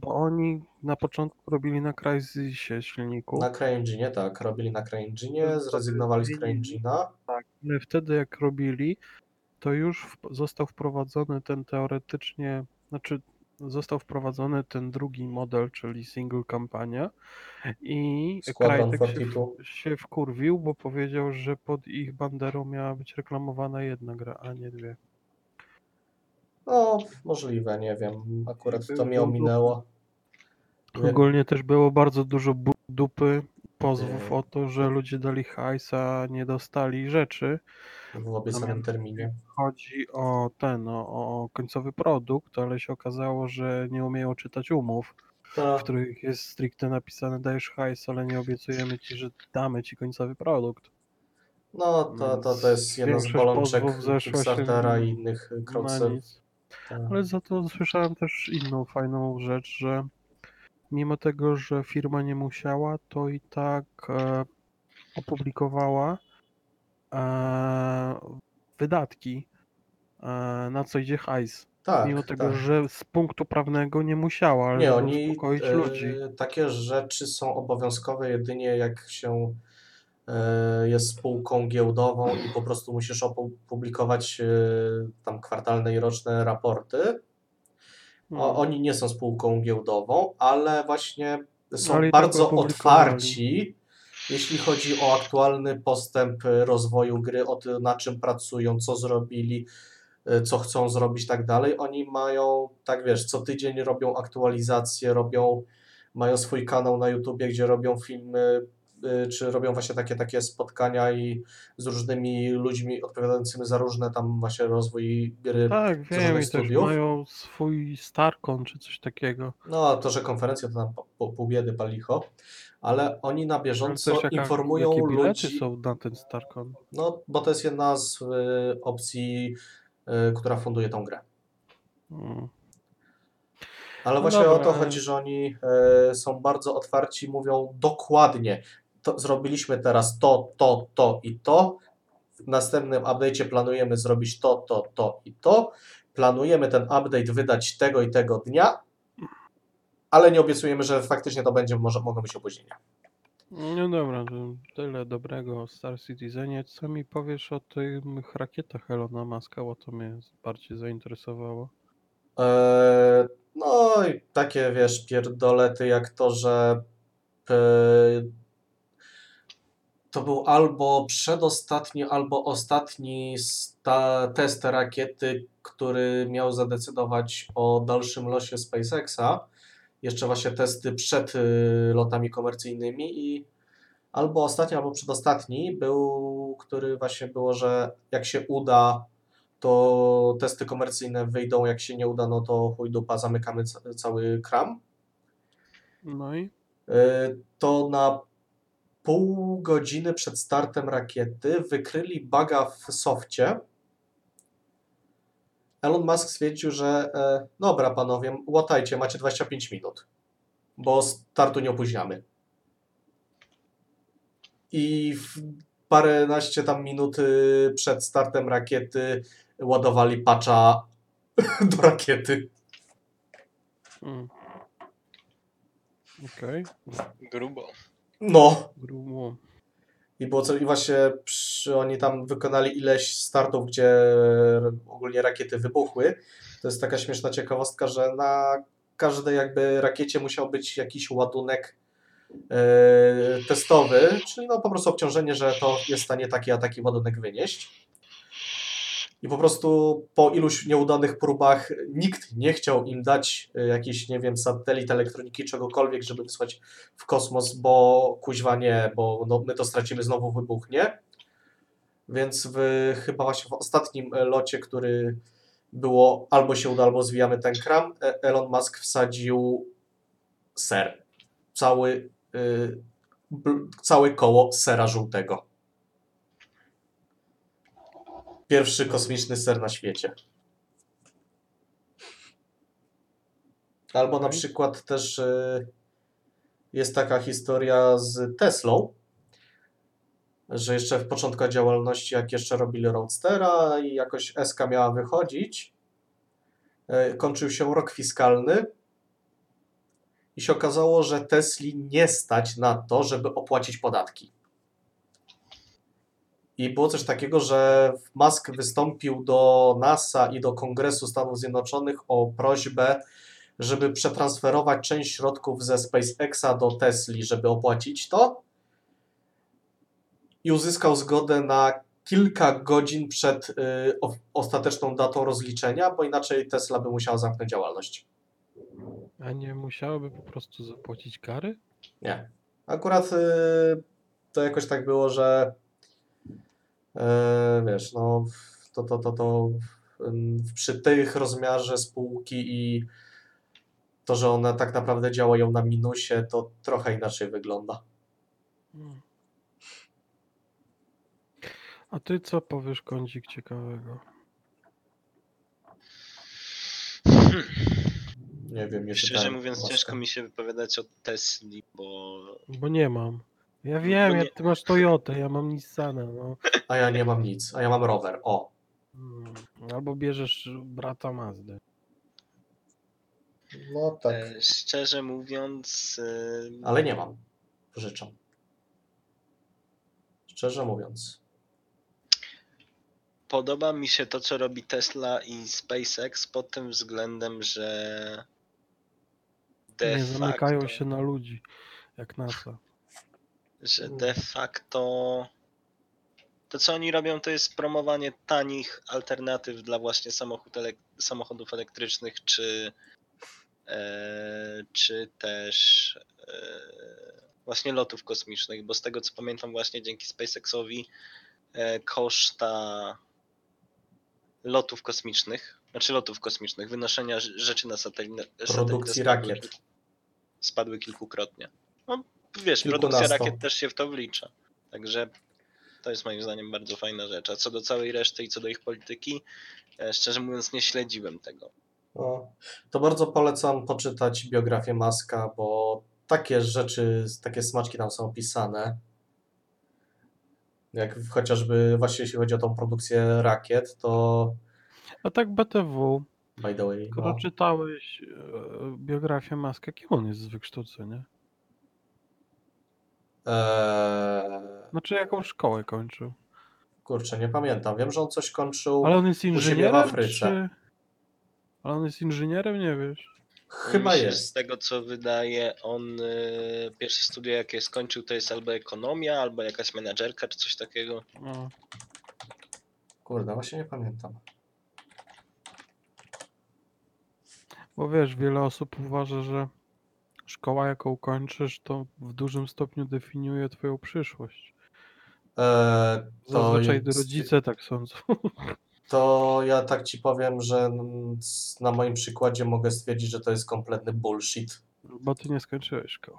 Speaker 1: Bo oni na początku robili na Crysisie silniku,
Speaker 2: Na CryEngine, tak, robili na CryEngine,
Speaker 1: To
Speaker 2: zrezygnowali z. CryEngine'a.
Speaker 1: ale wtedy jak robili, to już w, został wprowadzony ten teoretycznie, znaczy został wprowadzony ten drugi model, czyli single kampania i Crytek się,
Speaker 2: 42.
Speaker 1: w- się wkurwił, bo powiedział, że pod ich banderą miała być reklamowana jedna gra, a nie dwie.
Speaker 2: No, możliwe, nie wiem. Akurat to mnie ominęło. Nie-
Speaker 1: Ogólnie też było bardzo dużo bu- dupy, pozwów o to, że ludzie dali hajsa, nie dostali rzeczy.
Speaker 2: W obiecanym terminie.
Speaker 1: Chodzi o ten, o, o końcowy produkt, ale się okazało, że nie umieją czytać umów, w których jest stricte napisane dajesz hajs, ale nie obiecujemy ci, że damy ci końcowy produkt.
Speaker 2: no, to, to, to jest jedna z
Speaker 1: Większość
Speaker 2: bolączek
Speaker 1: pozwów zeszła się
Speaker 2: Kickstartera i innych
Speaker 1: Na
Speaker 2: crowdserw.
Speaker 1: nic.
Speaker 2: Tak.
Speaker 1: Ale za to słyszałem też inną fajną rzecz, że mimo tego, że firma nie musiała, to i tak e, opublikowała e, wydatki, e, na co idzie hajs.
Speaker 2: Tak,
Speaker 1: mimo tego,
Speaker 2: tak.
Speaker 1: że z punktu prawnego nie musiała, ale
Speaker 2: Nie, oni
Speaker 1: uspokoić
Speaker 2: e,
Speaker 1: ludzi.
Speaker 2: takie rzeczy są obowiązkowe jedynie jak się jest spółką giełdową i po prostu musisz opublikować e, tam kwartalne i roczne raporty. O,
Speaker 1: No.
Speaker 2: oni nie są spółką giełdową, ale właśnie są
Speaker 1: Ale tak
Speaker 2: bardzo otwarci, jeśli chodzi o aktualny postęp e, rozwoju gry, o to, na czym pracują, co zrobili, e, co chcą zrobić i tak dalej. Oni mają, tak wiesz, co tydzień robią aktualizacje, robią, mają swój kanał na YouTubie, gdzie robią filmy, e, czy robią właśnie takie, takie spotkania i z różnymi ludźmi odpowiadającymi za różne tam właśnie rozwój gry.
Speaker 1: Tak, wiem, i też
Speaker 2: studiów.
Speaker 1: mają swój Starcon czy coś takiego.
Speaker 2: No, to, że konferencje to tam po- po- pół biedy palicho, ale oni na bieżąco
Speaker 1: też jaka,
Speaker 2: informują
Speaker 1: jakie
Speaker 2: ludzi,
Speaker 1: są na ten Starcon?
Speaker 2: no, bo to jest jedna z y, opcji, y, która funduje tą grę.
Speaker 1: Mm.
Speaker 2: Ale
Speaker 1: No
Speaker 2: właśnie o to chodzi, że oni y, są bardzo otwarci, mówią dokładnie, to zrobiliśmy teraz to, to, to i to, w następnym update'cie planujemy zrobić to, to, to i to, planujemy ten update wydać tego i tego dnia, ale nie obiecujemy, że faktycznie to będzie, może mogą być opóźnienia.
Speaker 1: No dobra, tyle dobrego o Star Citizenie. Co mi powiesz o tych rakietach Elona Muska, bo to mnie bardziej zainteresowało.
Speaker 2: Eee, no i takie, wiesz, pierdolety jak to, że e, to był albo przedostatni, albo ostatni sta, test rakiety, który miał zadecydować o dalszym losie SpaceXa. Jeszcze właśnie testy przed y, lotami komercyjnymi i albo ostatni, albo przedostatni był, który właśnie było, że jak się uda, to testy komercyjne wyjdą, jak się nie uda, no to chuj dupa, zamykamy ca- cały kram.
Speaker 1: No i
Speaker 2: Y, To na pół godziny przed startem rakiety wykryli baga w softie. Elon Musk stwierdził, że e, dobra panowie, łatajcie, macie 25 minut, bo startu nie opóźniamy. i w paręnaście tam minut przed startem rakiety ładowali patcha do rakiety.
Speaker 1: Mm. Okej,
Speaker 3: Grubo.
Speaker 2: No,
Speaker 1: grubo.
Speaker 2: i było co, i właśnie przy, oni tam wykonali ileś startów, gdzie ogólnie rakiety wybuchły. To jest taka śmieszna ciekawostka, że na każdej jakby rakiecie musiał być jakiś ładunek e, testowy, czyli no po prostu obciążenie, że to jest w stanie taki a taki ładunek wynieść. I po prostu po iluś nieudanych próbach nikt nie chciał im dać e, jakiś, nie wiem, satelit, elektroniki, czegokolwiek, żeby wysłać w kosmos, bo kuźwa nie, bo no, my to stracimy, znowu wybuchnie. Więc w, chyba właśnie w ostatnim e, locie, który było albo się uda, albo zwijamy ten kram, e, Elon Musk wsadził ser. Cały, y, bl- całe koło sera żółtego. Pierwszy kosmiczny ser na świecie. Albo na przykład też y, jest taka historia z Teslą, że jeszcze w początku działalności, jak jeszcze robili Roadstera i jakoś SK miała wychodzić, e, kończył się rok fiskalny i się okazało, że Tesli nie stać na to, żeby opłacić podatki. I było coś takiego, że Musk wystąpił do NASA i do Kongresu Stanów Zjednoczonych o prośbę, żeby przetransferować część środków ze SpaceXa do Tesli, żeby opłacić to. I uzyskał zgodę na kilka godzin przed y, o, ostateczną datą rozliczenia, bo inaczej Tesla by musiała zamknąć działalność.
Speaker 1: A nie musiałyby po prostu zapłacić kary?
Speaker 2: Nie. Akurat y, to jakoś tak było, że wiesz, no to, to, to, to przy tych rozmiarze spółki i to, że one tak naprawdę działają na minusie, to trochę inaczej wygląda.
Speaker 1: Mm. A ty co powiesz, kącik ciekawego?
Speaker 3: Hmm.
Speaker 2: Nie wiem, nie
Speaker 3: Szczerze mówiąc, ciężko mi się wypowiadać o Tesli, bo
Speaker 1: Bo nie mam. Ja wiem,
Speaker 3: nie-
Speaker 1: jak ty masz Toyotę, ja mam Nissana, no.
Speaker 2: A ja nie mam nic, a ja mam rower. O,
Speaker 1: Mm. Albo bierzesz brata Mazdy.
Speaker 2: no tak.
Speaker 3: e, szczerze mówiąc, e,
Speaker 2: Ale nie mam. Pożyczam. Szczerze mówiąc.
Speaker 3: podoba mi się to, co robi Tesla i SpaceX pod tym względem, że de
Speaker 1: Nie zamykają
Speaker 3: facto,
Speaker 1: się na ludzi, jak NASA.
Speaker 3: Że de facto to, co oni robią, to jest promowanie tanich alternatyw dla właśnie samochód elek- samochodów elektrycznych, czy, e, czy też e, właśnie lotów kosmicznych, bo z tego co pamiętam właśnie dzięki SpaceXowi e, koszta lotów kosmicznych, znaczy lotów kosmicznych, wynoszenia rz- rzeczy na satelitę
Speaker 2: Produkcji rakiet.
Speaker 3: spadły kilkukrotnie. No wiesz, produkcja rakiet też się w to wlicza. Także to jest moim zdaniem bardzo fajna rzecz. A co do całej reszty i co do ich polityki, e, szczerze mówiąc nie śledziłem tego.
Speaker 2: No, to bardzo polecam poczytać biografię Maska, bo takie rzeczy, takie smaczki tam są opisane. Jak chociażby właśnie jeśli chodzi o tą produkcję rakiet, to
Speaker 1: A tak BTW,
Speaker 2: by the way,
Speaker 1: skoro
Speaker 2: no,
Speaker 1: czytałeś e, biografię Maska, kim on jest z wykształcenia?
Speaker 2: Eee,
Speaker 1: Znaczy jaką szkołę kończył?
Speaker 2: kurczę, nie pamiętam. Wiem, że on coś kończył,
Speaker 1: Ale on jest
Speaker 2: siebie w
Speaker 1: inżynierem,
Speaker 2: Afryce.
Speaker 1: czy... Ale on jest inżynierem, nie wiesz?
Speaker 2: chyba
Speaker 3: się
Speaker 2: jest.
Speaker 3: Z tego co wydaje, on e, pierwsze studia jakie skończył to jest albo ekonomia, albo jakaś menadżerka, czy coś takiego.
Speaker 1: No.
Speaker 2: Kurde, właśnie nie pamiętam.
Speaker 1: Bo wiesz, wiele osób uważa, że szkoła, jaką kończysz, to w dużym stopniu definiuje twoją przyszłość.
Speaker 2: Eee, to,
Speaker 1: Zazwyczaj
Speaker 2: jest-
Speaker 1: rodzice tak sądzą.
Speaker 2: to ja tak ci powiem, że na moim przykładzie mogę stwierdzić, że to jest kompletny bullshit.
Speaker 1: Bo ty nie skończyłeś szkoły.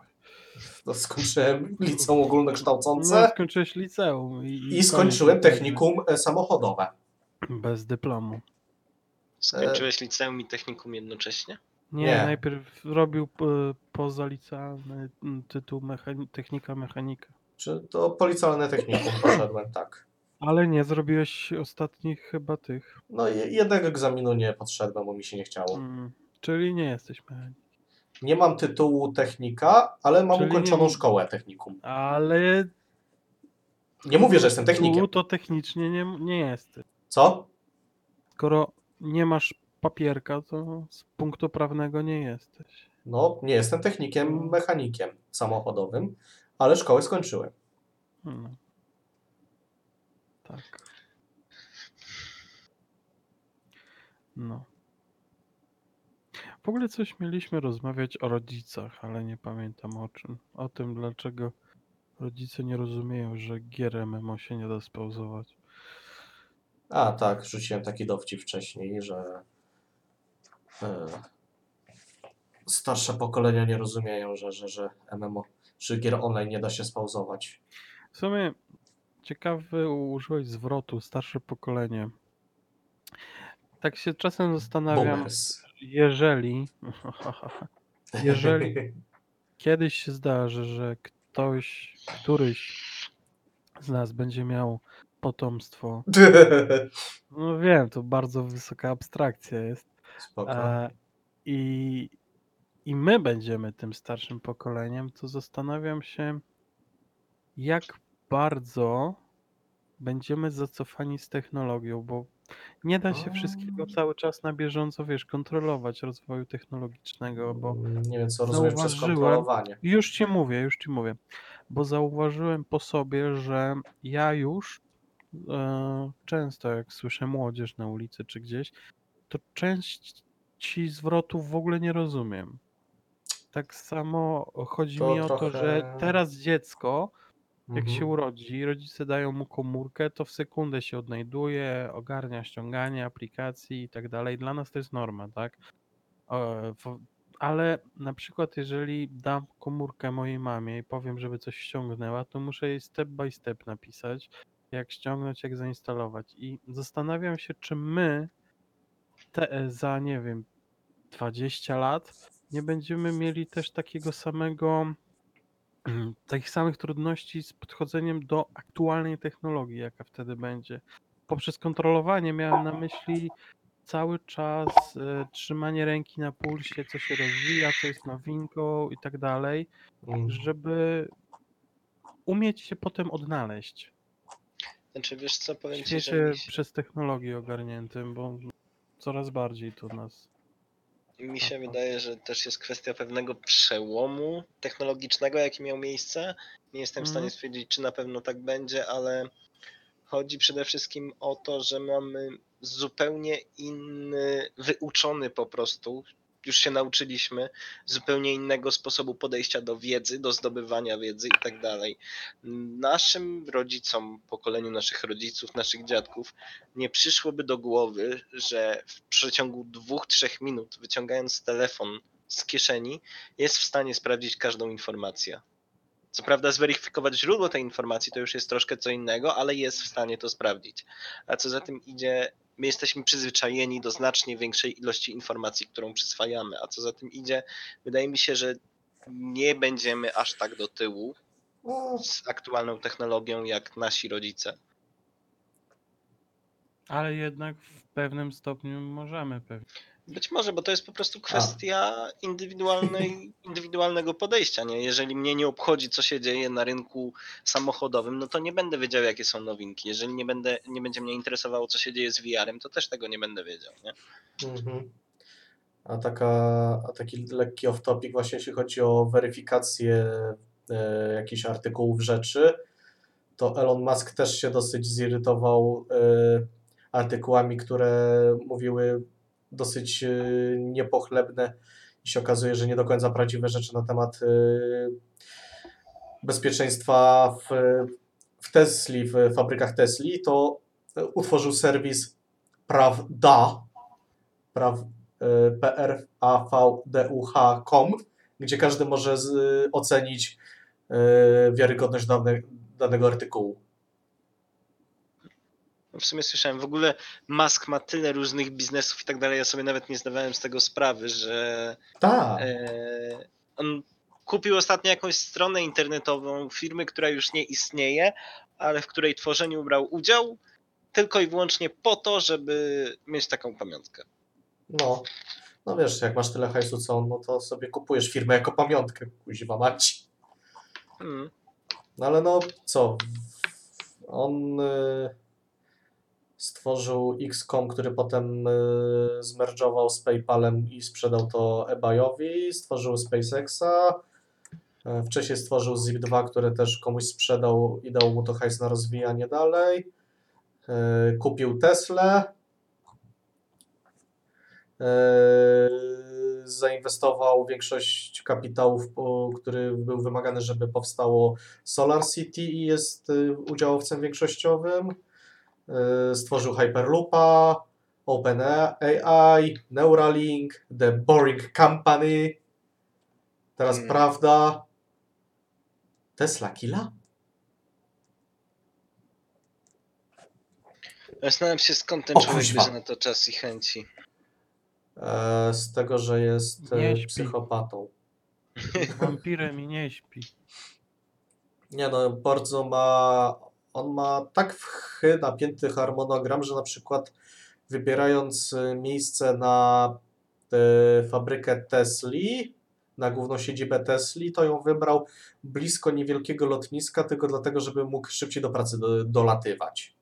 Speaker 2: To skończyłem liceum
Speaker 1: No,
Speaker 2: ogólnokształcące
Speaker 1: skończyłeś liceum. I,
Speaker 2: i skończyłem technikum e, samochodowe.
Speaker 1: Bez dyplomu.
Speaker 3: Skończyłeś liceum i technikum jednocześnie?
Speaker 1: Nie,
Speaker 2: Nie.
Speaker 1: najpierw robił pozalicealny mm, tytuł mechani- technika mechanika.
Speaker 2: Czy to policjalne technikum poszedłem, tak.
Speaker 1: Ale nie zrobiłeś ostatnich chyba tych.
Speaker 2: No i jednego egzaminu nie podszedłem, bo mi się nie chciało.
Speaker 1: Mm, czyli nie jesteś mechanikiem.
Speaker 2: Nie mam tytułu technika, ale mam
Speaker 1: Czyli nie
Speaker 2: ukończoną
Speaker 1: mów-
Speaker 2: szkołę technikum.
Speaker 1: Ale
Speaker 2: Nie mówię, że jestem technikiem.
Speaker 1: to technicznie nie, nie jesteś.
Speaker 2: Co?
Speaker 1: Skoro nie masz papierka, to z punktu prawnego nie jesteś.
Speaker 2: No, nie jestem technikiem, mechanikiem samochodowym, ale szkołę skończyłem.
Speaker 1: Hmm. Tak. No. W ogóle coś mieliśmy rozmawiać o rodzicach, ale nie pamiętam o czym. O tym, dlaczego rodzice nie rozumieją, że gier MMO się nie da spauzować.
Speaker 2: A, tak, rzuciłem taki dowcip wcześniej, że e, starsze pokolenia nie rozumieją, że, że, że MMO, czy gier online nie da się spauzować.
Speaker 1: W sumie ciekawy użyłeś zwrotu starsze pokolenie. Tak się czasem zastanawiam,
Speaker 2: Boomers.
Speaker 1: jeżeli Jeżeli- kiedyś się zdarzy, że ktoś, któryś z nas będzie miał potomstwo. No wiem, to bardzo wysoka abstrakcja jest.
Speaker 2: Spoko.
Speaker 1: E, i, I my będziemy tym starszym pokoleniem, to zastanawiam się, jak bardzo będziemy zacofani z technologią, bo nie da się wszystkiego cały czas na bieżąco, wiesz, kontrolować rozwoju technologicznego, bo
Speaker 2: Nie wiem, co rozumiesz przez kontrolowanie.
Speaker 1: już ci mówię, już ci mówię, bo zauważyłem po sobie, że ja już e, często jak słyszę młodzież na ulicy czy gdzieś, to części zwrotów w ogóle nie rozumiem. Tak samo chodzi
Speaker 2: To
Speaker 1: mi o to,
Speaker 2: trochę-
Speaker 1: że teraz dziecko, jak
Speaker 2: Mhm.
Speaker 1: się urodzi, rodzice dają mu komórkę, to w sekundę się odnajduje, ogarnia ściąganie aplikacji i tak dalej. Dla nas to jest norma, tak? E, w- Ale na przykład, jeżeli dam komórkę mojej mamie i powiem, żeby coś ściągnęła, to muszę jej step by step napisać, jak ściągnąć, jak zainstalować. I zastanawiam się, czy my te, za, nie wiem, 20 lat nie będziemy mieli też takiego samego, takich samych trudności z podchodzeniem do aktualnej technologii, jaka wtedy będzie. Poprzez kontrolowanie miałem na myśli cały czas e, trzymanie ręki na pulsie, co się rozwija, co jest nowinką i tak dalej,
Speaker 2: Mm.
Speaker 1: żeby umieć się potem odnaleźć
Speaker 3: Znaczy wiesz co, powiem ci, że mi
Speaker 1: przez technologię ogarniętym, bo coraz bardziej to nas.
Speaker 3: Mi się wydaje, że też jest kwestia pewnego przełomu technologicznego, jaki miał miejsce. Nie jestem w stanie
Speaker 1: Mhm.
Speaker 3: stwierdzić, czy na pewno tak będzie, ale chodzi przede wszystkim o to, że mamy zupełnie inny, wyuczony po prostu, już się nauczyliśmy, zupełnie innego sposobu podejścia do wiedzy, do zdobywania wiedzy i tak dalej. Naszym rodzicom, pokoleniu naszych rodziców, naszych dziadków, nie przyszłoby do głowy, że w przeciągu dwóch, trzech minut, wyciągając telefon z kieszeni, jest w stanie sprawdzić każdą informację. Co prawda, zweryfikować źródło tej informacji to już jest troszkę co innego, ale jest w stanie to sprawdzić. A co za tym idzie, my jesteśmy przyzwyczajeni do znacznie większej ilości informacji, którą przyswajamy. A co za tym idzie, wydaje mi się, że nie będziemy aż tak do tyłu z aktualną technologią jak nasi rodzice.
Speaker 1: Ale jednak w pewnym stopniu możemy pewnie.
Speaker 3: Być może, bo to jest po prostu kwestia indywidualnej, indywidualnego podejścia. Nie? Jeżeli mnie nie obchodzi, co się dzieje na rynku samochodowym, no to nie będę wiedział, jakie są nowinki. Jeżeli nie, będę, nie będzie mnie interesowało, co się dzieje z VR-em, to też tego nie będę wiedział. Nie?
Speaker 2: Mhm. A, taka, a taki lekki off-topic właśnie jeśli chodzi o weryfikację e, jakichś artykułów rzeczy, to Elon Musk też się dosyć zirytował e, artykułami, które mówiły dosyć e, niepochlebne i się okazuje, że nie do końca prawdziwe rzeczy na temat e, bezpieczeństwa w, w Tesli, w fabrykach Tesli, to utworzył serwis Prawda, praw, e, pravduh.com, gdzie każdy może z, ocenić wiarygodność dane, danego artykułu.
Speaker 3: W sumie słyszałem, w ogóle Musk ma tyle różnych biznesów i tak dalej, ja sobie nawet nie zdawałem z tego sprawy, że
Speaker 2: Tak.
Speaker 3: e, on kupił ostatnio jakąś stronę internetową firmy, która już nie istnieje, ale w której tworzeniu brał udział tylko i wyłącznie po to, żeby mieć taką pamiątkę.
Speaker 2: No, no wiesz, jak masz tyle hajsu co on, no to sobie kupujesz firmę jako pamiątkę, kuźwa mać.
Speaker 3: Hmm.
Speaker 2: No ale no co, on y, stworzył XCOM, który potem y, z PayPalem i sprzedał to eBayowi, stworzył SpaceXa, y, wcześniej stworzył Zip2, który też komuś sprzedał i dał mu to hajs na rozwijanie dalej, y, kupił Teslę, y, zainwestował większość kapitałów, który był wymagany, żeby powstało Solar City i jest y, udziałowcem większościowym. Y, Stworzył Hyperloopa, OpenAI, Neuralink, The Boring Company. Teraz
Speaker 3: Hmm.
Speaker 2: prawda. Tesla Killa?
Speaker 3: Zastanawiam się skąd ten
Speaker 2: O,
Speaker 3: człowiek
Speaker 2: kuźwa.
Speaker 3: bierze na to czas i chęci.
Speaker 2: E, z tego, że jest e,
Speaker 1: Nie śpi.
Speaker 2: psychopatą.
Speaker 1: Wampirem i nie śpi.
Speaker 2: Nie no, bardzo ma. On ma tak w chy napięty harmonogram, że na przykład wybierając y, miejsce na y, fabrykę Tesli, na główną siedzibę Tesli, to ją wybrał blisko niewielkiego lotniska, tylko dlatego, żeby mógł szybciej do pracy do, dolatywać.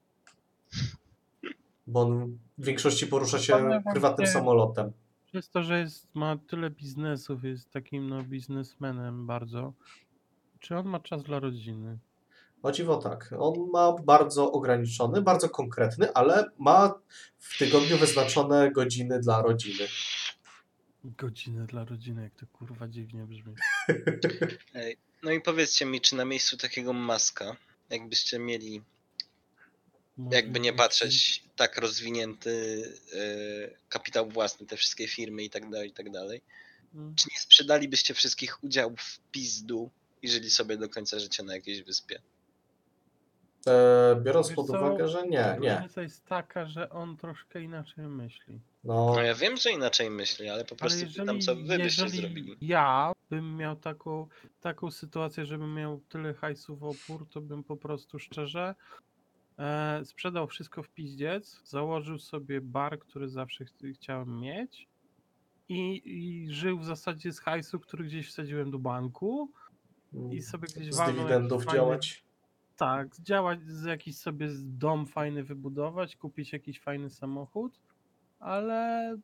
Speaker 2: Bo on w większości porusza się prywatnym samolotem.
Speaker 1: Przez to, że jest, ma tyle biznesów, jest takim no, biznesmenem bardzo. Czy on ma czas dla rodziny?
Speaker 2: O dziwo tak. On ma bardzo ograniczony, bardzo konkretny, ale ma w tygodniu wyznaczone godziny dla rodziny.
Speaker 1: Godzinę dla rodziny, jak to kurwa dziwnie brzmi.
Speaker 3: Ej, No i powiedzcie mi, czy na miejscu takiego maska, jakbyście mieli, jakby nie patrzeć, tak rozwinięty e, kapitał własny, te wszystkie firmy i tak dalej, i tak dalej,
Speaker 1: Mm.
Speaker 3: czy nie sprzedalibyście wszystkich udziałów w pizdu i żyli sobie do końca życia na jakiejś wyspie?
Speaker 2: E, biorąc
Speaker 1: Wiesz
Speaker 2: pod
Speaker 1: co,
Speaker 2: uwagę, że nie, nie.
Speaker 1: Różnica jest taka, że on troszkę inaczej myśli.
Speaker 2: No,
Speaker 3: No ja wiem, że inaczej myśli, ale po
Speaker 1: Ale
Speaker 3: prostu
Speaker 1: jeżeli,
Speaker 3: pytam, co wy byście
Speaker 1: jeżeli
Speaker 3: zrobili.
Speaker 1: ja bym miał taką, taką sytuację, żebym miał tyle hajsu w opór, to bym po prostu szczerze e, sprzedał wszystko w pizdziec, założył sobie bar, który zawsze ch chciałem mieć i, i żył w zasadzie z hajsu, który gdzieś wsadziłem do banku i sobie gdzieś
Speaker 2: z
Speaker 1: walnął
Speaker 2: dywidendów
Speaker 1: fajny-
Speaker 2: działać.
Speaker 1: Tak, działać, z jakiś sobie dom fajny wybudować, kupić jakiś fajny samochód, ale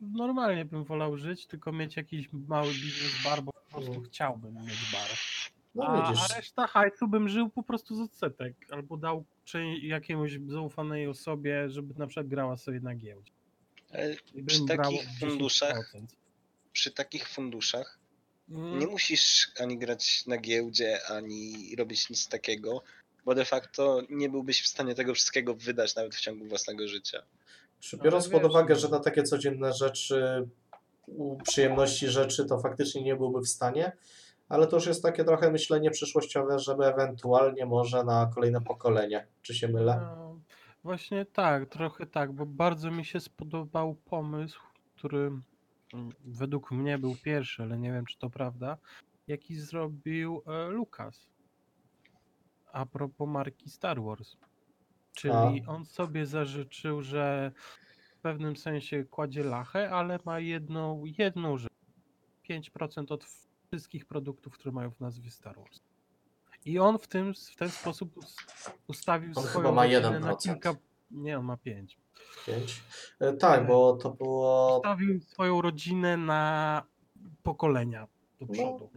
Speaker 1: normalnie bym wolał żyć, tylko mieć jakiś mały biznes bar, bo po prostu
Speaker 2: Mm.
Speaker 1: chciałbym mieć bar.
Speaker 2: No
Speaker 1: A,
Speaker 2: widzisz,
Speaker 1: a reszta hajsu bym żył po prostu z odsetek, albo dał czy jakiemuś zaufanej osobie, żeby na przykład grała sobie na giełdzie.
Speaker 3: Ale
Speaker 1: I
Speaker 3: Przy
Speaker 1: bym brał
Speaker 3: takich
Speaker 1: 10%.
Speaker 3: funduszach- przy takich funduszach nie musisz ani grać na giełdzie, ani robić nic takiego, bo de facto nie byłbyś w stanie tego wszystkiego wydać nawet w ciągu własnego życia.
Speaker 2: Czy biorąc pod
Speaker 1: wiesz,
Speaker 2: uwagę,
Speaker 1: no.
Speaker 2: że na takie codzienne rzeczy, przyjemności rzeczy, to faktycznie nie byłby w stanie, ale to już jest takie trochę myślenie przyszłościowe, żeby ewentualnie może na kolejne pokolenie. Czy się mylę?
Speaker 1: No, właśnie tak, trochę tak, bo bardzo mi się spodobał pomysł, który według mnie był pierwszy, ale nie wiem, czy to prawda, jaki zrobił e, Lucas. A propos marki Star Wars. Czyli on sobie zażyczył, że w pewnym sensie kładzie lachę, ale ma jedną, jedną rzecz. 5% od wszystkich produktów, które mają w nazwie Star Wars. I on w, tym, w ten sposób us- ustawił
Speaker 2: On
Speaker 1: swoją
Speaker 2: chyba ma
Speaker 1: rodzinę na
Speaker 2: 1%.
Speaker 1: kilka... Nie, on ma 5.
Speaker 2: Pięć? E, Tak, bo to było
Speaker 1: Ustawił swoją rodzinę na pokolenia do
Speaker 2: No.
Speaker 1: przodu.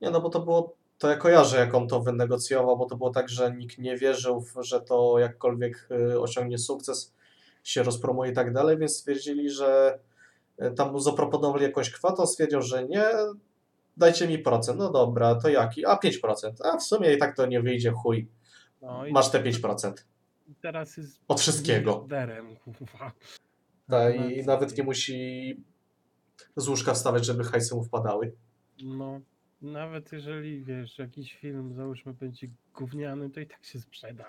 Speaker 2: Nie, no bo to było, to ja kojarzę, jak on to wynegocjował, bo to było tak, że nikt nie wierzył, w- że to jakkolwiek y, osiągnie sukces, się rozpromuje i tak dalej, więc stwierdzili, że y, tam mu zaproponowali jakąś kwotę, on stwierdził, że nie, dajcie mi procent, no dobra, to jaki? A 5%, a w sumie i tak to nie wyjdzie, chuj,
Speaker 1: No i
Speaker 2: masz te 5%
Speaker 1: teraz jest
Speaker 2: od wszystkiego.
Speaker 1: miliarderem, kurwa.
Speaker 2: Ta,
Speaker 1: No,
Speaker 2: I nawet nie musi z łóżka wstawać, żeby hajsy mu wpadały.
Speaker 1: No, nawet jeżeli, wiesz, jakiś film, załóżmy, będzie gówniany, to i tak się sprzeda.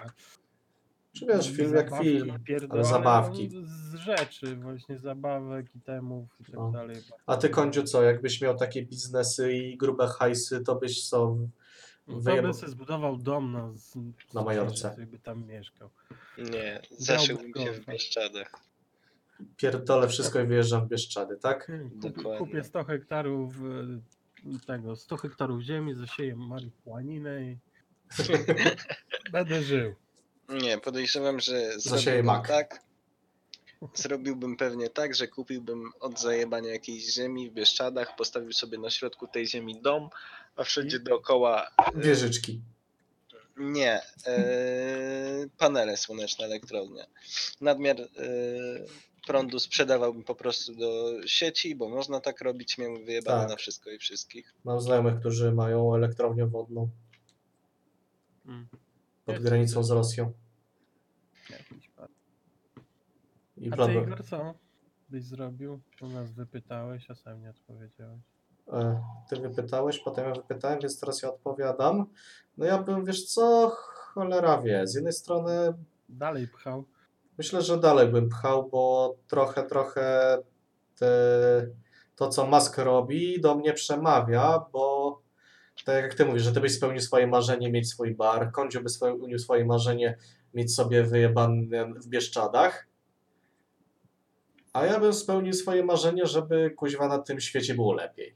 Speaker 2: Czy wiesz, film jak
Speaker 1: Zabawki
Speaker 2: film,
Speaker 1: pierdolone,
Speaker 2: ale zabawki.
Speaker 1: no, Z rzeczy, właśnie zabawek, itemów i tak
Speaker 2: No.
Speaker 1: dalej.
Speaker 2: A ty, Kądziu, co, jakbyś miał takie biznesy i grube hajsy, to byś co, wyjeb...
Speaker 1: sobie zbudował dom na, z,
Speaker 2: Na Majorce.
Speaker 1: Żeby tam mieszkał.
Speaker 3: Nie, zaszyłbym się w. Bieszczadach.
Speaker 2: pierdolę wszystko i wyjeżdżam w Bieszczady, tak?
Speaker 1: Kup, kupię 100 hektarów e, tego, 100 hektarów ziemi, zasieję marihuaninę i będę żył.
Speaker 3: Nie, podejrzewam, że zrobiłbym
Speaker 2: mak.
Speaker 3: tak. Zrobiłbym pewnie tak, że kupiłbym od zajebania jakiejś ziemi w Bieszczadach, postawił sobie na środku tej ziemi dom, a wszędzie dookoła
Speaker 2: Wieżyczki.
Speaker 3: nie, e, panele słoneczne, elektrownie. Nadmiar e, prądu sprzedawałbym po prostu do sieci, bo można tak robić, miałem wyjebane
Speaker 2: Tak.
Speaker 3: na wszystko i wszystkich.
Speaker 2: Mam znajomych, którzy mają elektrownię wodną
Speaker 1: Mm.
Speaker 2: pod granicą z Rosją. I
Speaker 1: A ty. Igor co byś zrobił? U nas wypytałeś, a sam nie odpowiedziałeś.
Speaker 2: E, Ty wypytałeś, potem ja wypytałem, więc teraz ja odpowiadam. No ja bym, wiesz co, cholera wie. Z jednej strony
Speaker 1: Dalej pchał.
Speaker 2: myślę, że dalej bym pchał, bo trochę, trochę te, to, co Musk robi, do mnie przemawia, bo tak jak ty mówisz, że ty byś spełnił swoje marzenie mieć swój bar, Kądziu by spełnił swoje marzenie mieć sobie wyjebany w Bieszczadach, a ja bym spełnił swoje marzenie, żeby kuźwa na tym świecie było lepiej.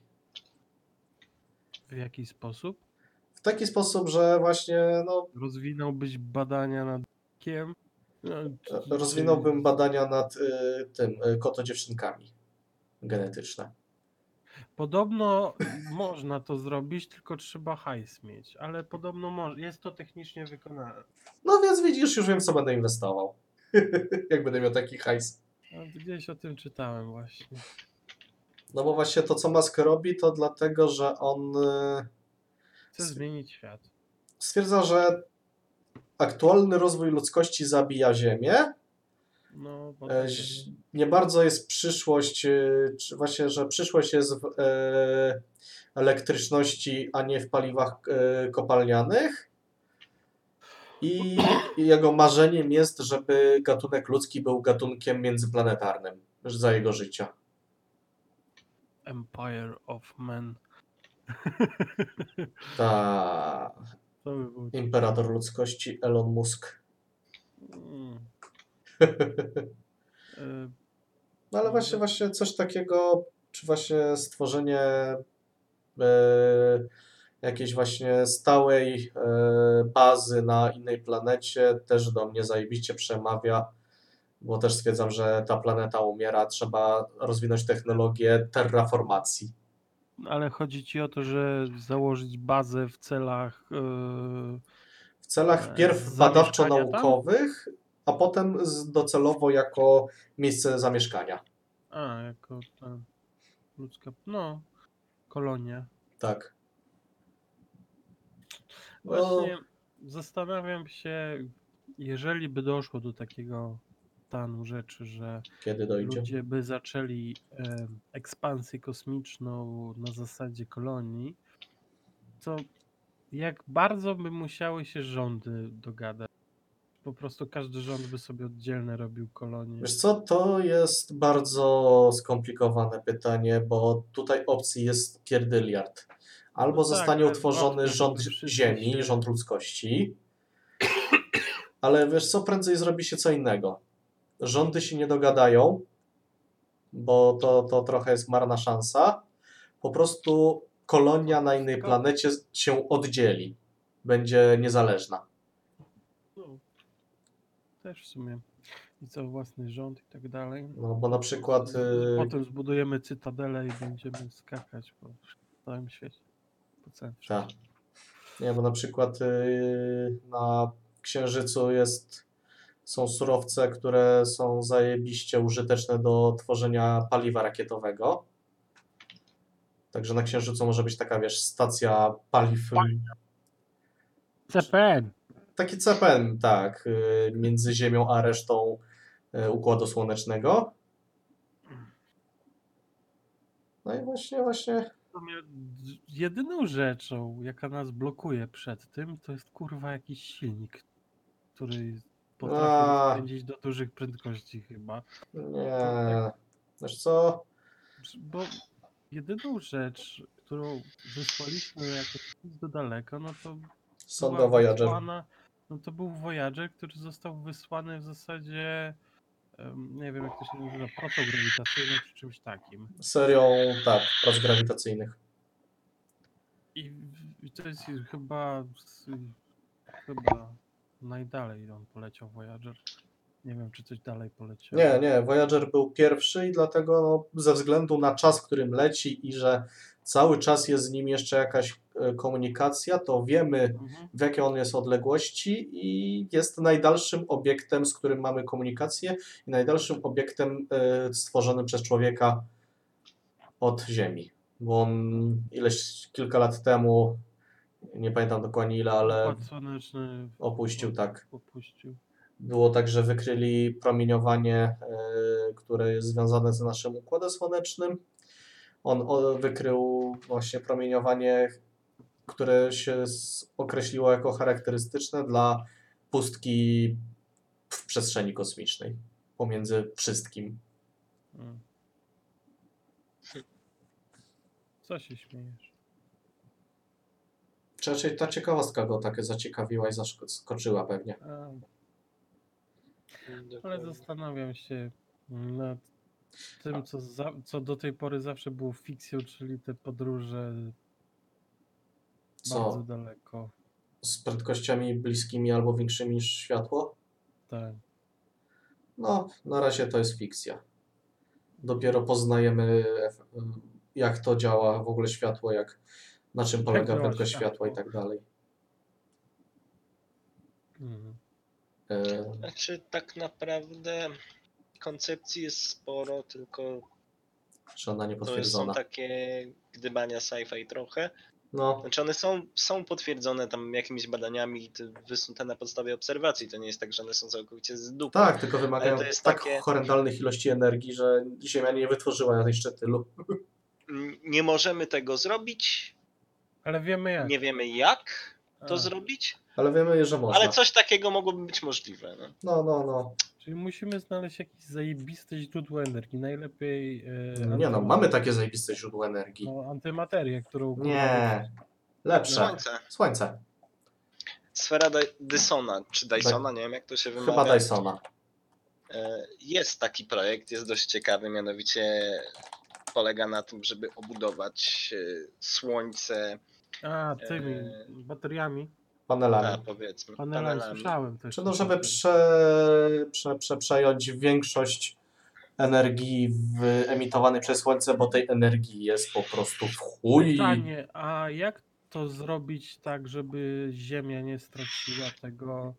Speaker 1: W jaki sposób?
Speaker 2: W taki sposób, że właśnie no,
Speaker 1: Rozwinąłbyś badania nad kiem? No,
Speaker 2: rozwinąłbym badania nad y, tym, y, kotodziewczynkami genetyczne.
Speaker 1: Podobno można to zrobić, tylko trzeba hajs mieć, ale podobno jest to technicznie wykonane.
Speaker 2: No więc widzisz, już wiem, co będę inwestował. Jak będę miał taki hajs.
Speaker 1: No, gdzieś o tym czytałem właśnie.
Speaker 2: No bo właśnie to, co Musk robi, to dlatego, że on y,
Speaker 1: Chcę
Speaker 2: S-
Speaker 1: zmienić świat.
Speaker 2: stwierdza, że aktualny rozwój ludzkości zabija Ziemię.
Speaker 1: No,
Speaker 2: E, ź- Nie bardzo jest przyszłość, y, czy właśnie, że przyszłość jest w e, elektryczności, a nie w paliwach e, kopalnianych. I jego marzeniem jest, żeby gatunek ludzki był gatunkiem międzyplanetarnym za jego życia.
Speaker 1: Empire of Men.
Speaker 2: Ta imperator ludzkości Elon Musk.
Speaker 1: Mm. E,
Speaker 2: No ale właśnie, właśnie coś takiego, czy właśnie stworzenie e, jakiejś właśnie stałej e, bazy na innej planecie też do mnie zajebiście przemawia, bo też stwierdzam, że ta planeta umiera, trzeba rozwinąć technologię terraformacji.
Speaker 1: Ale chodzi ci o to, że założyć bazę w celach. e,
Speaker 2: W celach
Speaker 1: E, zamieszkania
Speaker 2: badawczo-naukowych, a potem docelowo jako miejsce zamieszkania.
Speaker 1: a, jako ta ludzka. No, kolonia.
Speaker 2: Tak.
Speaker 1: Właśnie zastanawiam się, jeżeli by doszło do takiego stanu rzeczy, że
Speaker 2: Kiedy dojdzie?
Speaker 1: ludzie by zaczęli e, ekspansję kosmiczną na zasadzie kolonii, to jak bardzo by musiały się rządy dogadać? Po prostu każdy rząd by sobie oddzielne robił kolonie.
Speaker 2: Wiesz co, to jest bardzo skomplikowane pytanie, bo tutaj opcji jest pierdyliard. Albo
Speaker 1: No tak,
Speaker 2: zostanie
Speaker 1: ale
Speaker 2: utworzony
Speaker 1: ważne,
Speaker 2: rząd ziemi,
Speaker 1: się-
Speaker 2: rząd ludzkości, ale wiesz co, prędzej zrobi się co innego. Rządy się nie dogadają, bo to, to trochę jest marna szansa. Po prostu kolonia na innej planecie się oddzieli. Będzie niezależna.
Speaker 1: No, też w sumie. I co, własny rząd i tak dalej.
Speaker 2: No bo na przykład... y,
Speaker 1: Potem zbudujemy cytadelę i będziemy skakać po całym świecie.
Speaker 2: Tak. Nie, bo na przykład yy, na Księżycu jest, są surowce, które są zajebiście użyteczne do tworzenia paliwa rakietowego. Także na Księżycu może być taka, wiesz, stacja paliw.
Speaker 1: CPN!
Speaker 2: Taki CPN, tak, yy, między Ziemią a resztą yy, Układu Słonecznego. No i właśnie, właśnie
Speaker 1: Jedyną rzeczą, jaka nas blokuje przed tym, to jest kurwa jakiś silnik, który potrafię
Speaker 2: A.
Speaker 1: rozpędzić do dużych prędkości chyba.
Speaker 2: Nie. Wiesz co?
Speaker 1: Bo jedyną rzecz, którą wysłaliśmy jako do daleko, no to
Speaker 2: Sonda
Speaker 1: była
Speaker 2: Voyager.
Speaker 1: wysłana, no to był Voyager, który został wysłany w zasadzie, nie wiem jak to się nazywa, procą grawitacyjną czy czymś takim.
Speaker 2: Serią, tak, prac grawitacyjnych.
Speaker 1: I, i to jest chyba, chyba najdalej on poleciał Voyager. Nie wiem, czy coś dalej poleciał.
Speaker 2: Nie, nie, Voyager był pierwszy i dlatego no, ze względu na czas, którym leci i że cały czas jest z nim jeszcze jakaś e, komunikacja, to wiemy
Speaker 1: Mhm.
Speaker 2: w jakiej on jest odległości i jest najdalszym obiektem, z którym mamy komunikację i najdalszym obiektem e, stworzonym przez człowieka od Ziemi. Bo on ileś, kilka lat temu, nie pamiętam dokładnie ile, ale opuścił, tak.
Speaker 1: opuścił.
Speaker 2: Było tak, że wykryli promieniowanie, e, które jest związane z naszym układem słonecznym. On wykrył właśnie promieniowanie, które się określiło jako charakterystyczne dla pustki w przestrzeni kosmicznej pomiędzy wszystkim.
Speaker 1: Mm. Co się śmiejesz?
Speaker 2: Czy raczej ta ciekawostka go tak zaciekawiła i zaskoczyła pewnie.
Speaker 1: A, ale zastanawiam się nad tym, co, za, co do tej pory zawsze było fikcją, czyli te podróże bardzo
Speaker 2: Co?
Speaker 1: daleko.
Speaker 2: Z prędkościami bliskimi albo większymi niż światło?
Speaker 1: Tak.
Speaker 2: No, na razie to jest fikcja. Dopiero poznajemy, ef- jak to działa w ogóle światło, jak, na czym polega
Speaker 1: działa
Speaker 2: prędkość światła i tak dalej.
Speaker 1: Mhm.
Speaker 2: E,
Speaker 3: Znaczy tak naprawdę koncepcji jest sporo, tylko
Speaker 2: Czy ona nie
Speaker 3: to są takie gdybania sci-fi trochę.
Speaker 2: No,
Speaker 3: Znaczy one są, są potwierdzone tam jakimiś badaniami te wysnute na podstawie obserwacji. To nie jest tak, że one są całkowicie z dupy.
Speaker 2: tak, tylko wymagają
Speaker 3: to jest
Speaker 2: tak
Speaker 3: takie-
Speaker 2: horrendalnych ilości energii, że Ziemia nie wytworzyła jeszcze tylu.
Speaker 3: N- Nie możemy tego zrobić,
Speaker 1: Ale wiemy jak.
Speaker 3: nie wiemy jak to
Speaker 1: A,
Speaker 3: zrobić,
Speaker 2: Ale wiemy, że można.
Speaker 3: ale coś takiego mogłoby być możliwe. No.
Speaker 2: No, no, no.
Speaker 1: Czyli musimy znaleźć jakieś zajebiste źródło energii. Najlepiej. E,
Speaker 2: Nie no, mamy takie zajebiste źródło energii.
Speaker 1: No, antymaterię, którą.
Speaker 2: Nie, lepsze.
Speaker 3: Słońce.
Speaker 2: Słońce.
Speaker 3: Sfera Dy- Dysona, czy Dysona, nie wiem jak to się wymawia.
Speaker 2: Chyba Dysona.
Speaker 3: E, Jest taki projekt, jest dość ciekawy, mianowicie polega na tym, żeby obudować e, Słońce,
Speaker 1: A, tymi
Speaker 3: E,
Speaker 1: bateriami.
Speaker 2: Panelami.
Speaker 3: a, powiedzmy,
Speaker 1: Panelami słyszałem też.
Speaker 2: Czy no,
Speaker 1: takiego.
Speaker 2: prze, prze, prze, przejąć większość energii w, emitowanej przez Słońce, bo tej energii jest po prostu w chuj.
Speaker 1: Pytanie, a jak to zrobić tak, żeby Ziemia nie straciła tego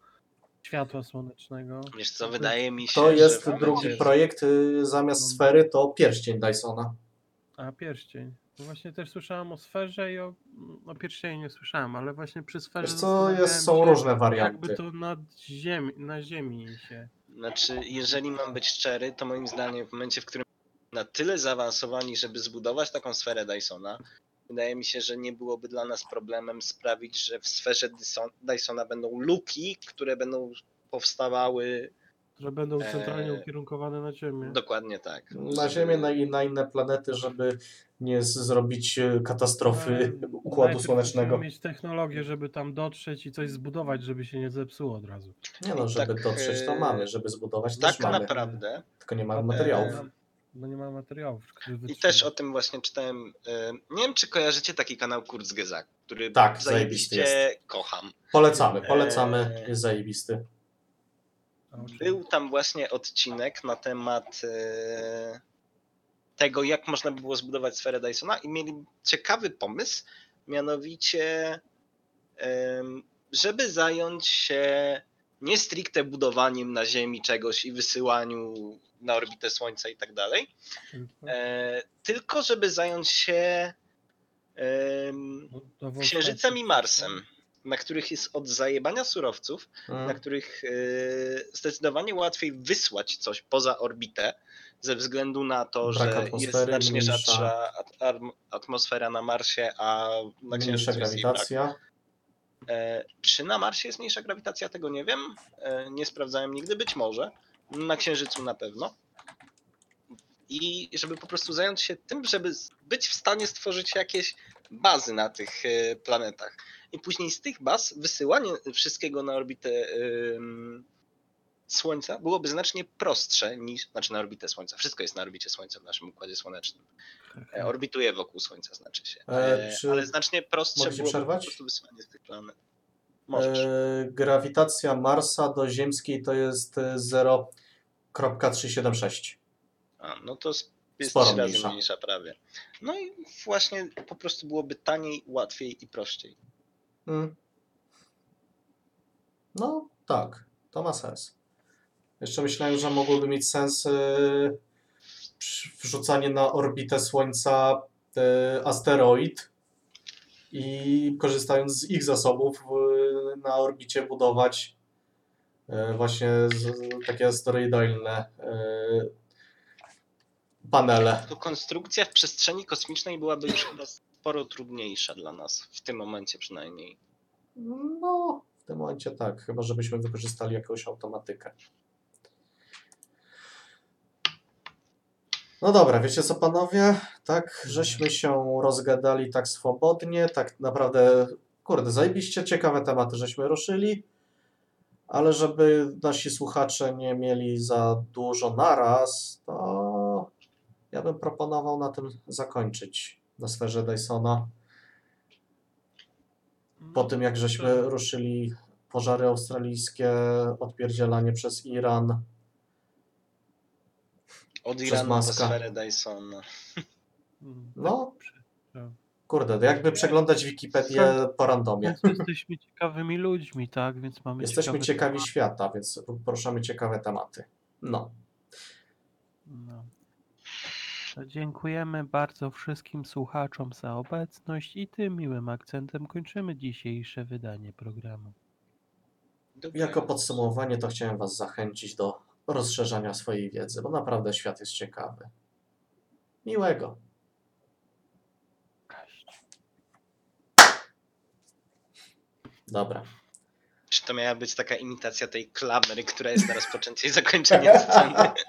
Speaker 1: światła słonecznego?
Speaker 3: Wiesz co, wydaje mi się,
Speaker 2: To jest
Speaker 3: że
Speaker 2: drugi
Speaker 3: będzie-
Speaker 2: projekt, y, zamiast sfery to pierścień Dysona.
Speaker 1: A, pierścień. No właśnie też słyszałem o sferze i o, o pierścieniu nie słyszałem, ale właśnie przy sferze
Speaker 2: Wiesz co, jest, są
Speaker 1: się,
Speaker 2: różne
Speaker 1: Jakby
Speaker 2: warianty.
Speaker 1: to nad ziemi, na ziemi się...
Speaker 3: Znaczy, jeżeli mam być szczery, to moim zdaniem w momencie, w którym na tyle zaawansowani, żeby zbudować taką sferę Dysona, wydaje mi się, że nie byłoby dla nas problemem sprawić, że w sferze Dyson- Dysona będą luki, które będą powstawały
Speaker 1: Że będą
Speaker 3: Eee,
Speaker 1: centralnie ukierunkowane na ziemię.
Speaker 3: dokładnie tak.
Speaker 2: Na Ziemię na, i na inne planety, żeby nie z- zrobić y, katastrofy
Speaker 1: Ale
Speaker 2: Układu Słonecznego.
Speaker 1: musimy mieć technologię, żeby tam dotrzeć i coś zbudować, żeby się nie zepsuło od razu.
Speaker 2: Nie no, żeby
Speaker 3: tak,
Speaker 2: dotrzeć to
Speaker 3: e,
Speaker 2: mamy, żeby zbudować
Speaker 3: Tak
Speaker 2: też mamy.
Speaker 3: naprawdę.
Speaker 2: Tylko nie mamy materiałów.
Speaker 3: Eee,
Speaker 1: Bo nie ma materiałów.
Speaker 3: I też o tym właśnie czytałem. e, Nie wiem, czy kojarzycie taki kanał Kurzgesagt, który
Speaker 2: Tak, zajebisty
Speaker 3: zajebiście kocham.
Speaker 2: Polecamy, polecamy, jest zajebisty.
Speaker 3: Był tam właśnie odcinek na temat e, tego, jak można by było zbudować sferę Dysona i mieli ciekawy pomysł, mianowicie żeby zająć się nie stricte budowaniem na Ziemi czegoś i wysyłaniu na orbitę Słońca i tak dalej, e, tylko żeby zająć się
Speaker 1: No.
Speaker 3: Księżycem i Marsem, na których jest od zajebania surowców, na
Speaker 2: Mm.
Speaker 3: których e, zdecydowanie łatwiej wysłać coś poza orbitę, ze względu na to,
Speaker 2: Brak
Speaker 3: że jest znacznie
Speaker 2: mniejsza-
Speaker 3: rzadsza atmosfera na Marsie, a na
Speaker 2: Mniejsza
Speaker 3: Księżycu jest
Speaker 2: grawitacja.
Speaker 3: E, czy na Marsie jest mniejsza grawitacja? Tego nie wiem. E, nie sprawdzałem nigdy, być może. Na Księżycu na pewno. I żeby po prostu zająć się tym, żeby być w stanie stworzyć jakieś bazy na tych e, planetach. I później z tych baz wysyłanie wszystkiego na orbitę Słońca byłoby znacznie prostsze niż, znaczy na orbitę Słońca. Wszystko jest na orbicie Słońca w naszym Układzie Słonecznym. E, Orbituje wokół Słońca, znaczy się.
Speaker 2: E,
Speaker 3: E,
Speaker 2: czy
Speaker 3: ale znacznie prostsze byłoby po
Speaker 2: przerwać?
Speaker 3: prostu wysyłanie z tych planet. Możesz.
Speaker 2: E, grawitacja Marsa do Ziemskiej to jest e, 0,376.
Speaker 3: A, no to jest
Speaker 2: sporo
Speaker 3: trzy razy
Speaker 2: mniejsza.
Speaker 3: mniejsza prawie. No i właśnie po prostu byłoby taniej, łatwiej i prościej.
Speaker 2: Mm. No tak, to ma sens. Jeszcze myślałem, że mogłoby mieć sens e, wrzucanie na orbitę Słońca e, asteroid i korzystając z ich zasobów e, na orbicie budować właśnie z, takie asteroidalne panele.
Speaker 3: To konstrukcja w przestrzeni kosmicznej byłaby już chyba sporo trudniejsza dla nas, w tym momencie przynajmniej.
Speaker 2: No, w tym momencie tak, chyba żebyśmy wykorzystali jakąś automatykę. No dobra, wiecie co panowie? Tak, żeśmy się rozgadali tak swobodnie, tak naprawdę, kurde, zajebiście ciekawe tematy żeśmy ruszyli, ale żeby nasi słuchacze nie mieli za dużo naraz, to ja bym proponował na tym zakończyć na sferze Dysona. Po tym, jak żeśmy ruszyli pożary australijskie, odpierdzielanie przez Iran.
Speaker 3: Od
Speaker 2: Przez
Speaker 3: Iranu po
Speaker 2: Maska.
Speaker 3: Dysona.
Speaker 1: Mm,
Speaker 2: No,
Speaker 1: tak.
Speaker 2: kurde, jakby przeglądać Wikipedię po randomie.
Speaker 1: Więc jesteśmy ciekawymi ludźmi, tak? Więc mamy
Speaker 2: Jesteśmy
Speaker 1: ciekawe
Speaker 2: ciekawi
Speaker 1: tematy.
Speaker 2: świata, więc poruszamy ciekawe tematy. No,
Speaker 1: No. To dziękujemy bardzo wszystkim słuchaczom za obecność i tym miłym akcentem kończymy dzisiejsze wydanie programu.
Speaker 2: jako podsumowanie to chciałem Was zachęcić do rozszerzania swojej wiedzy, bo naprawdę świat jest ciekawy. Miłego.
Speaker 1: Cześć.
Speaker 2: Dobra.
Speaker 3: Czy to miała być taka imitacja tej klamery, która jest na rozpoczęcie i zakończenie sceny?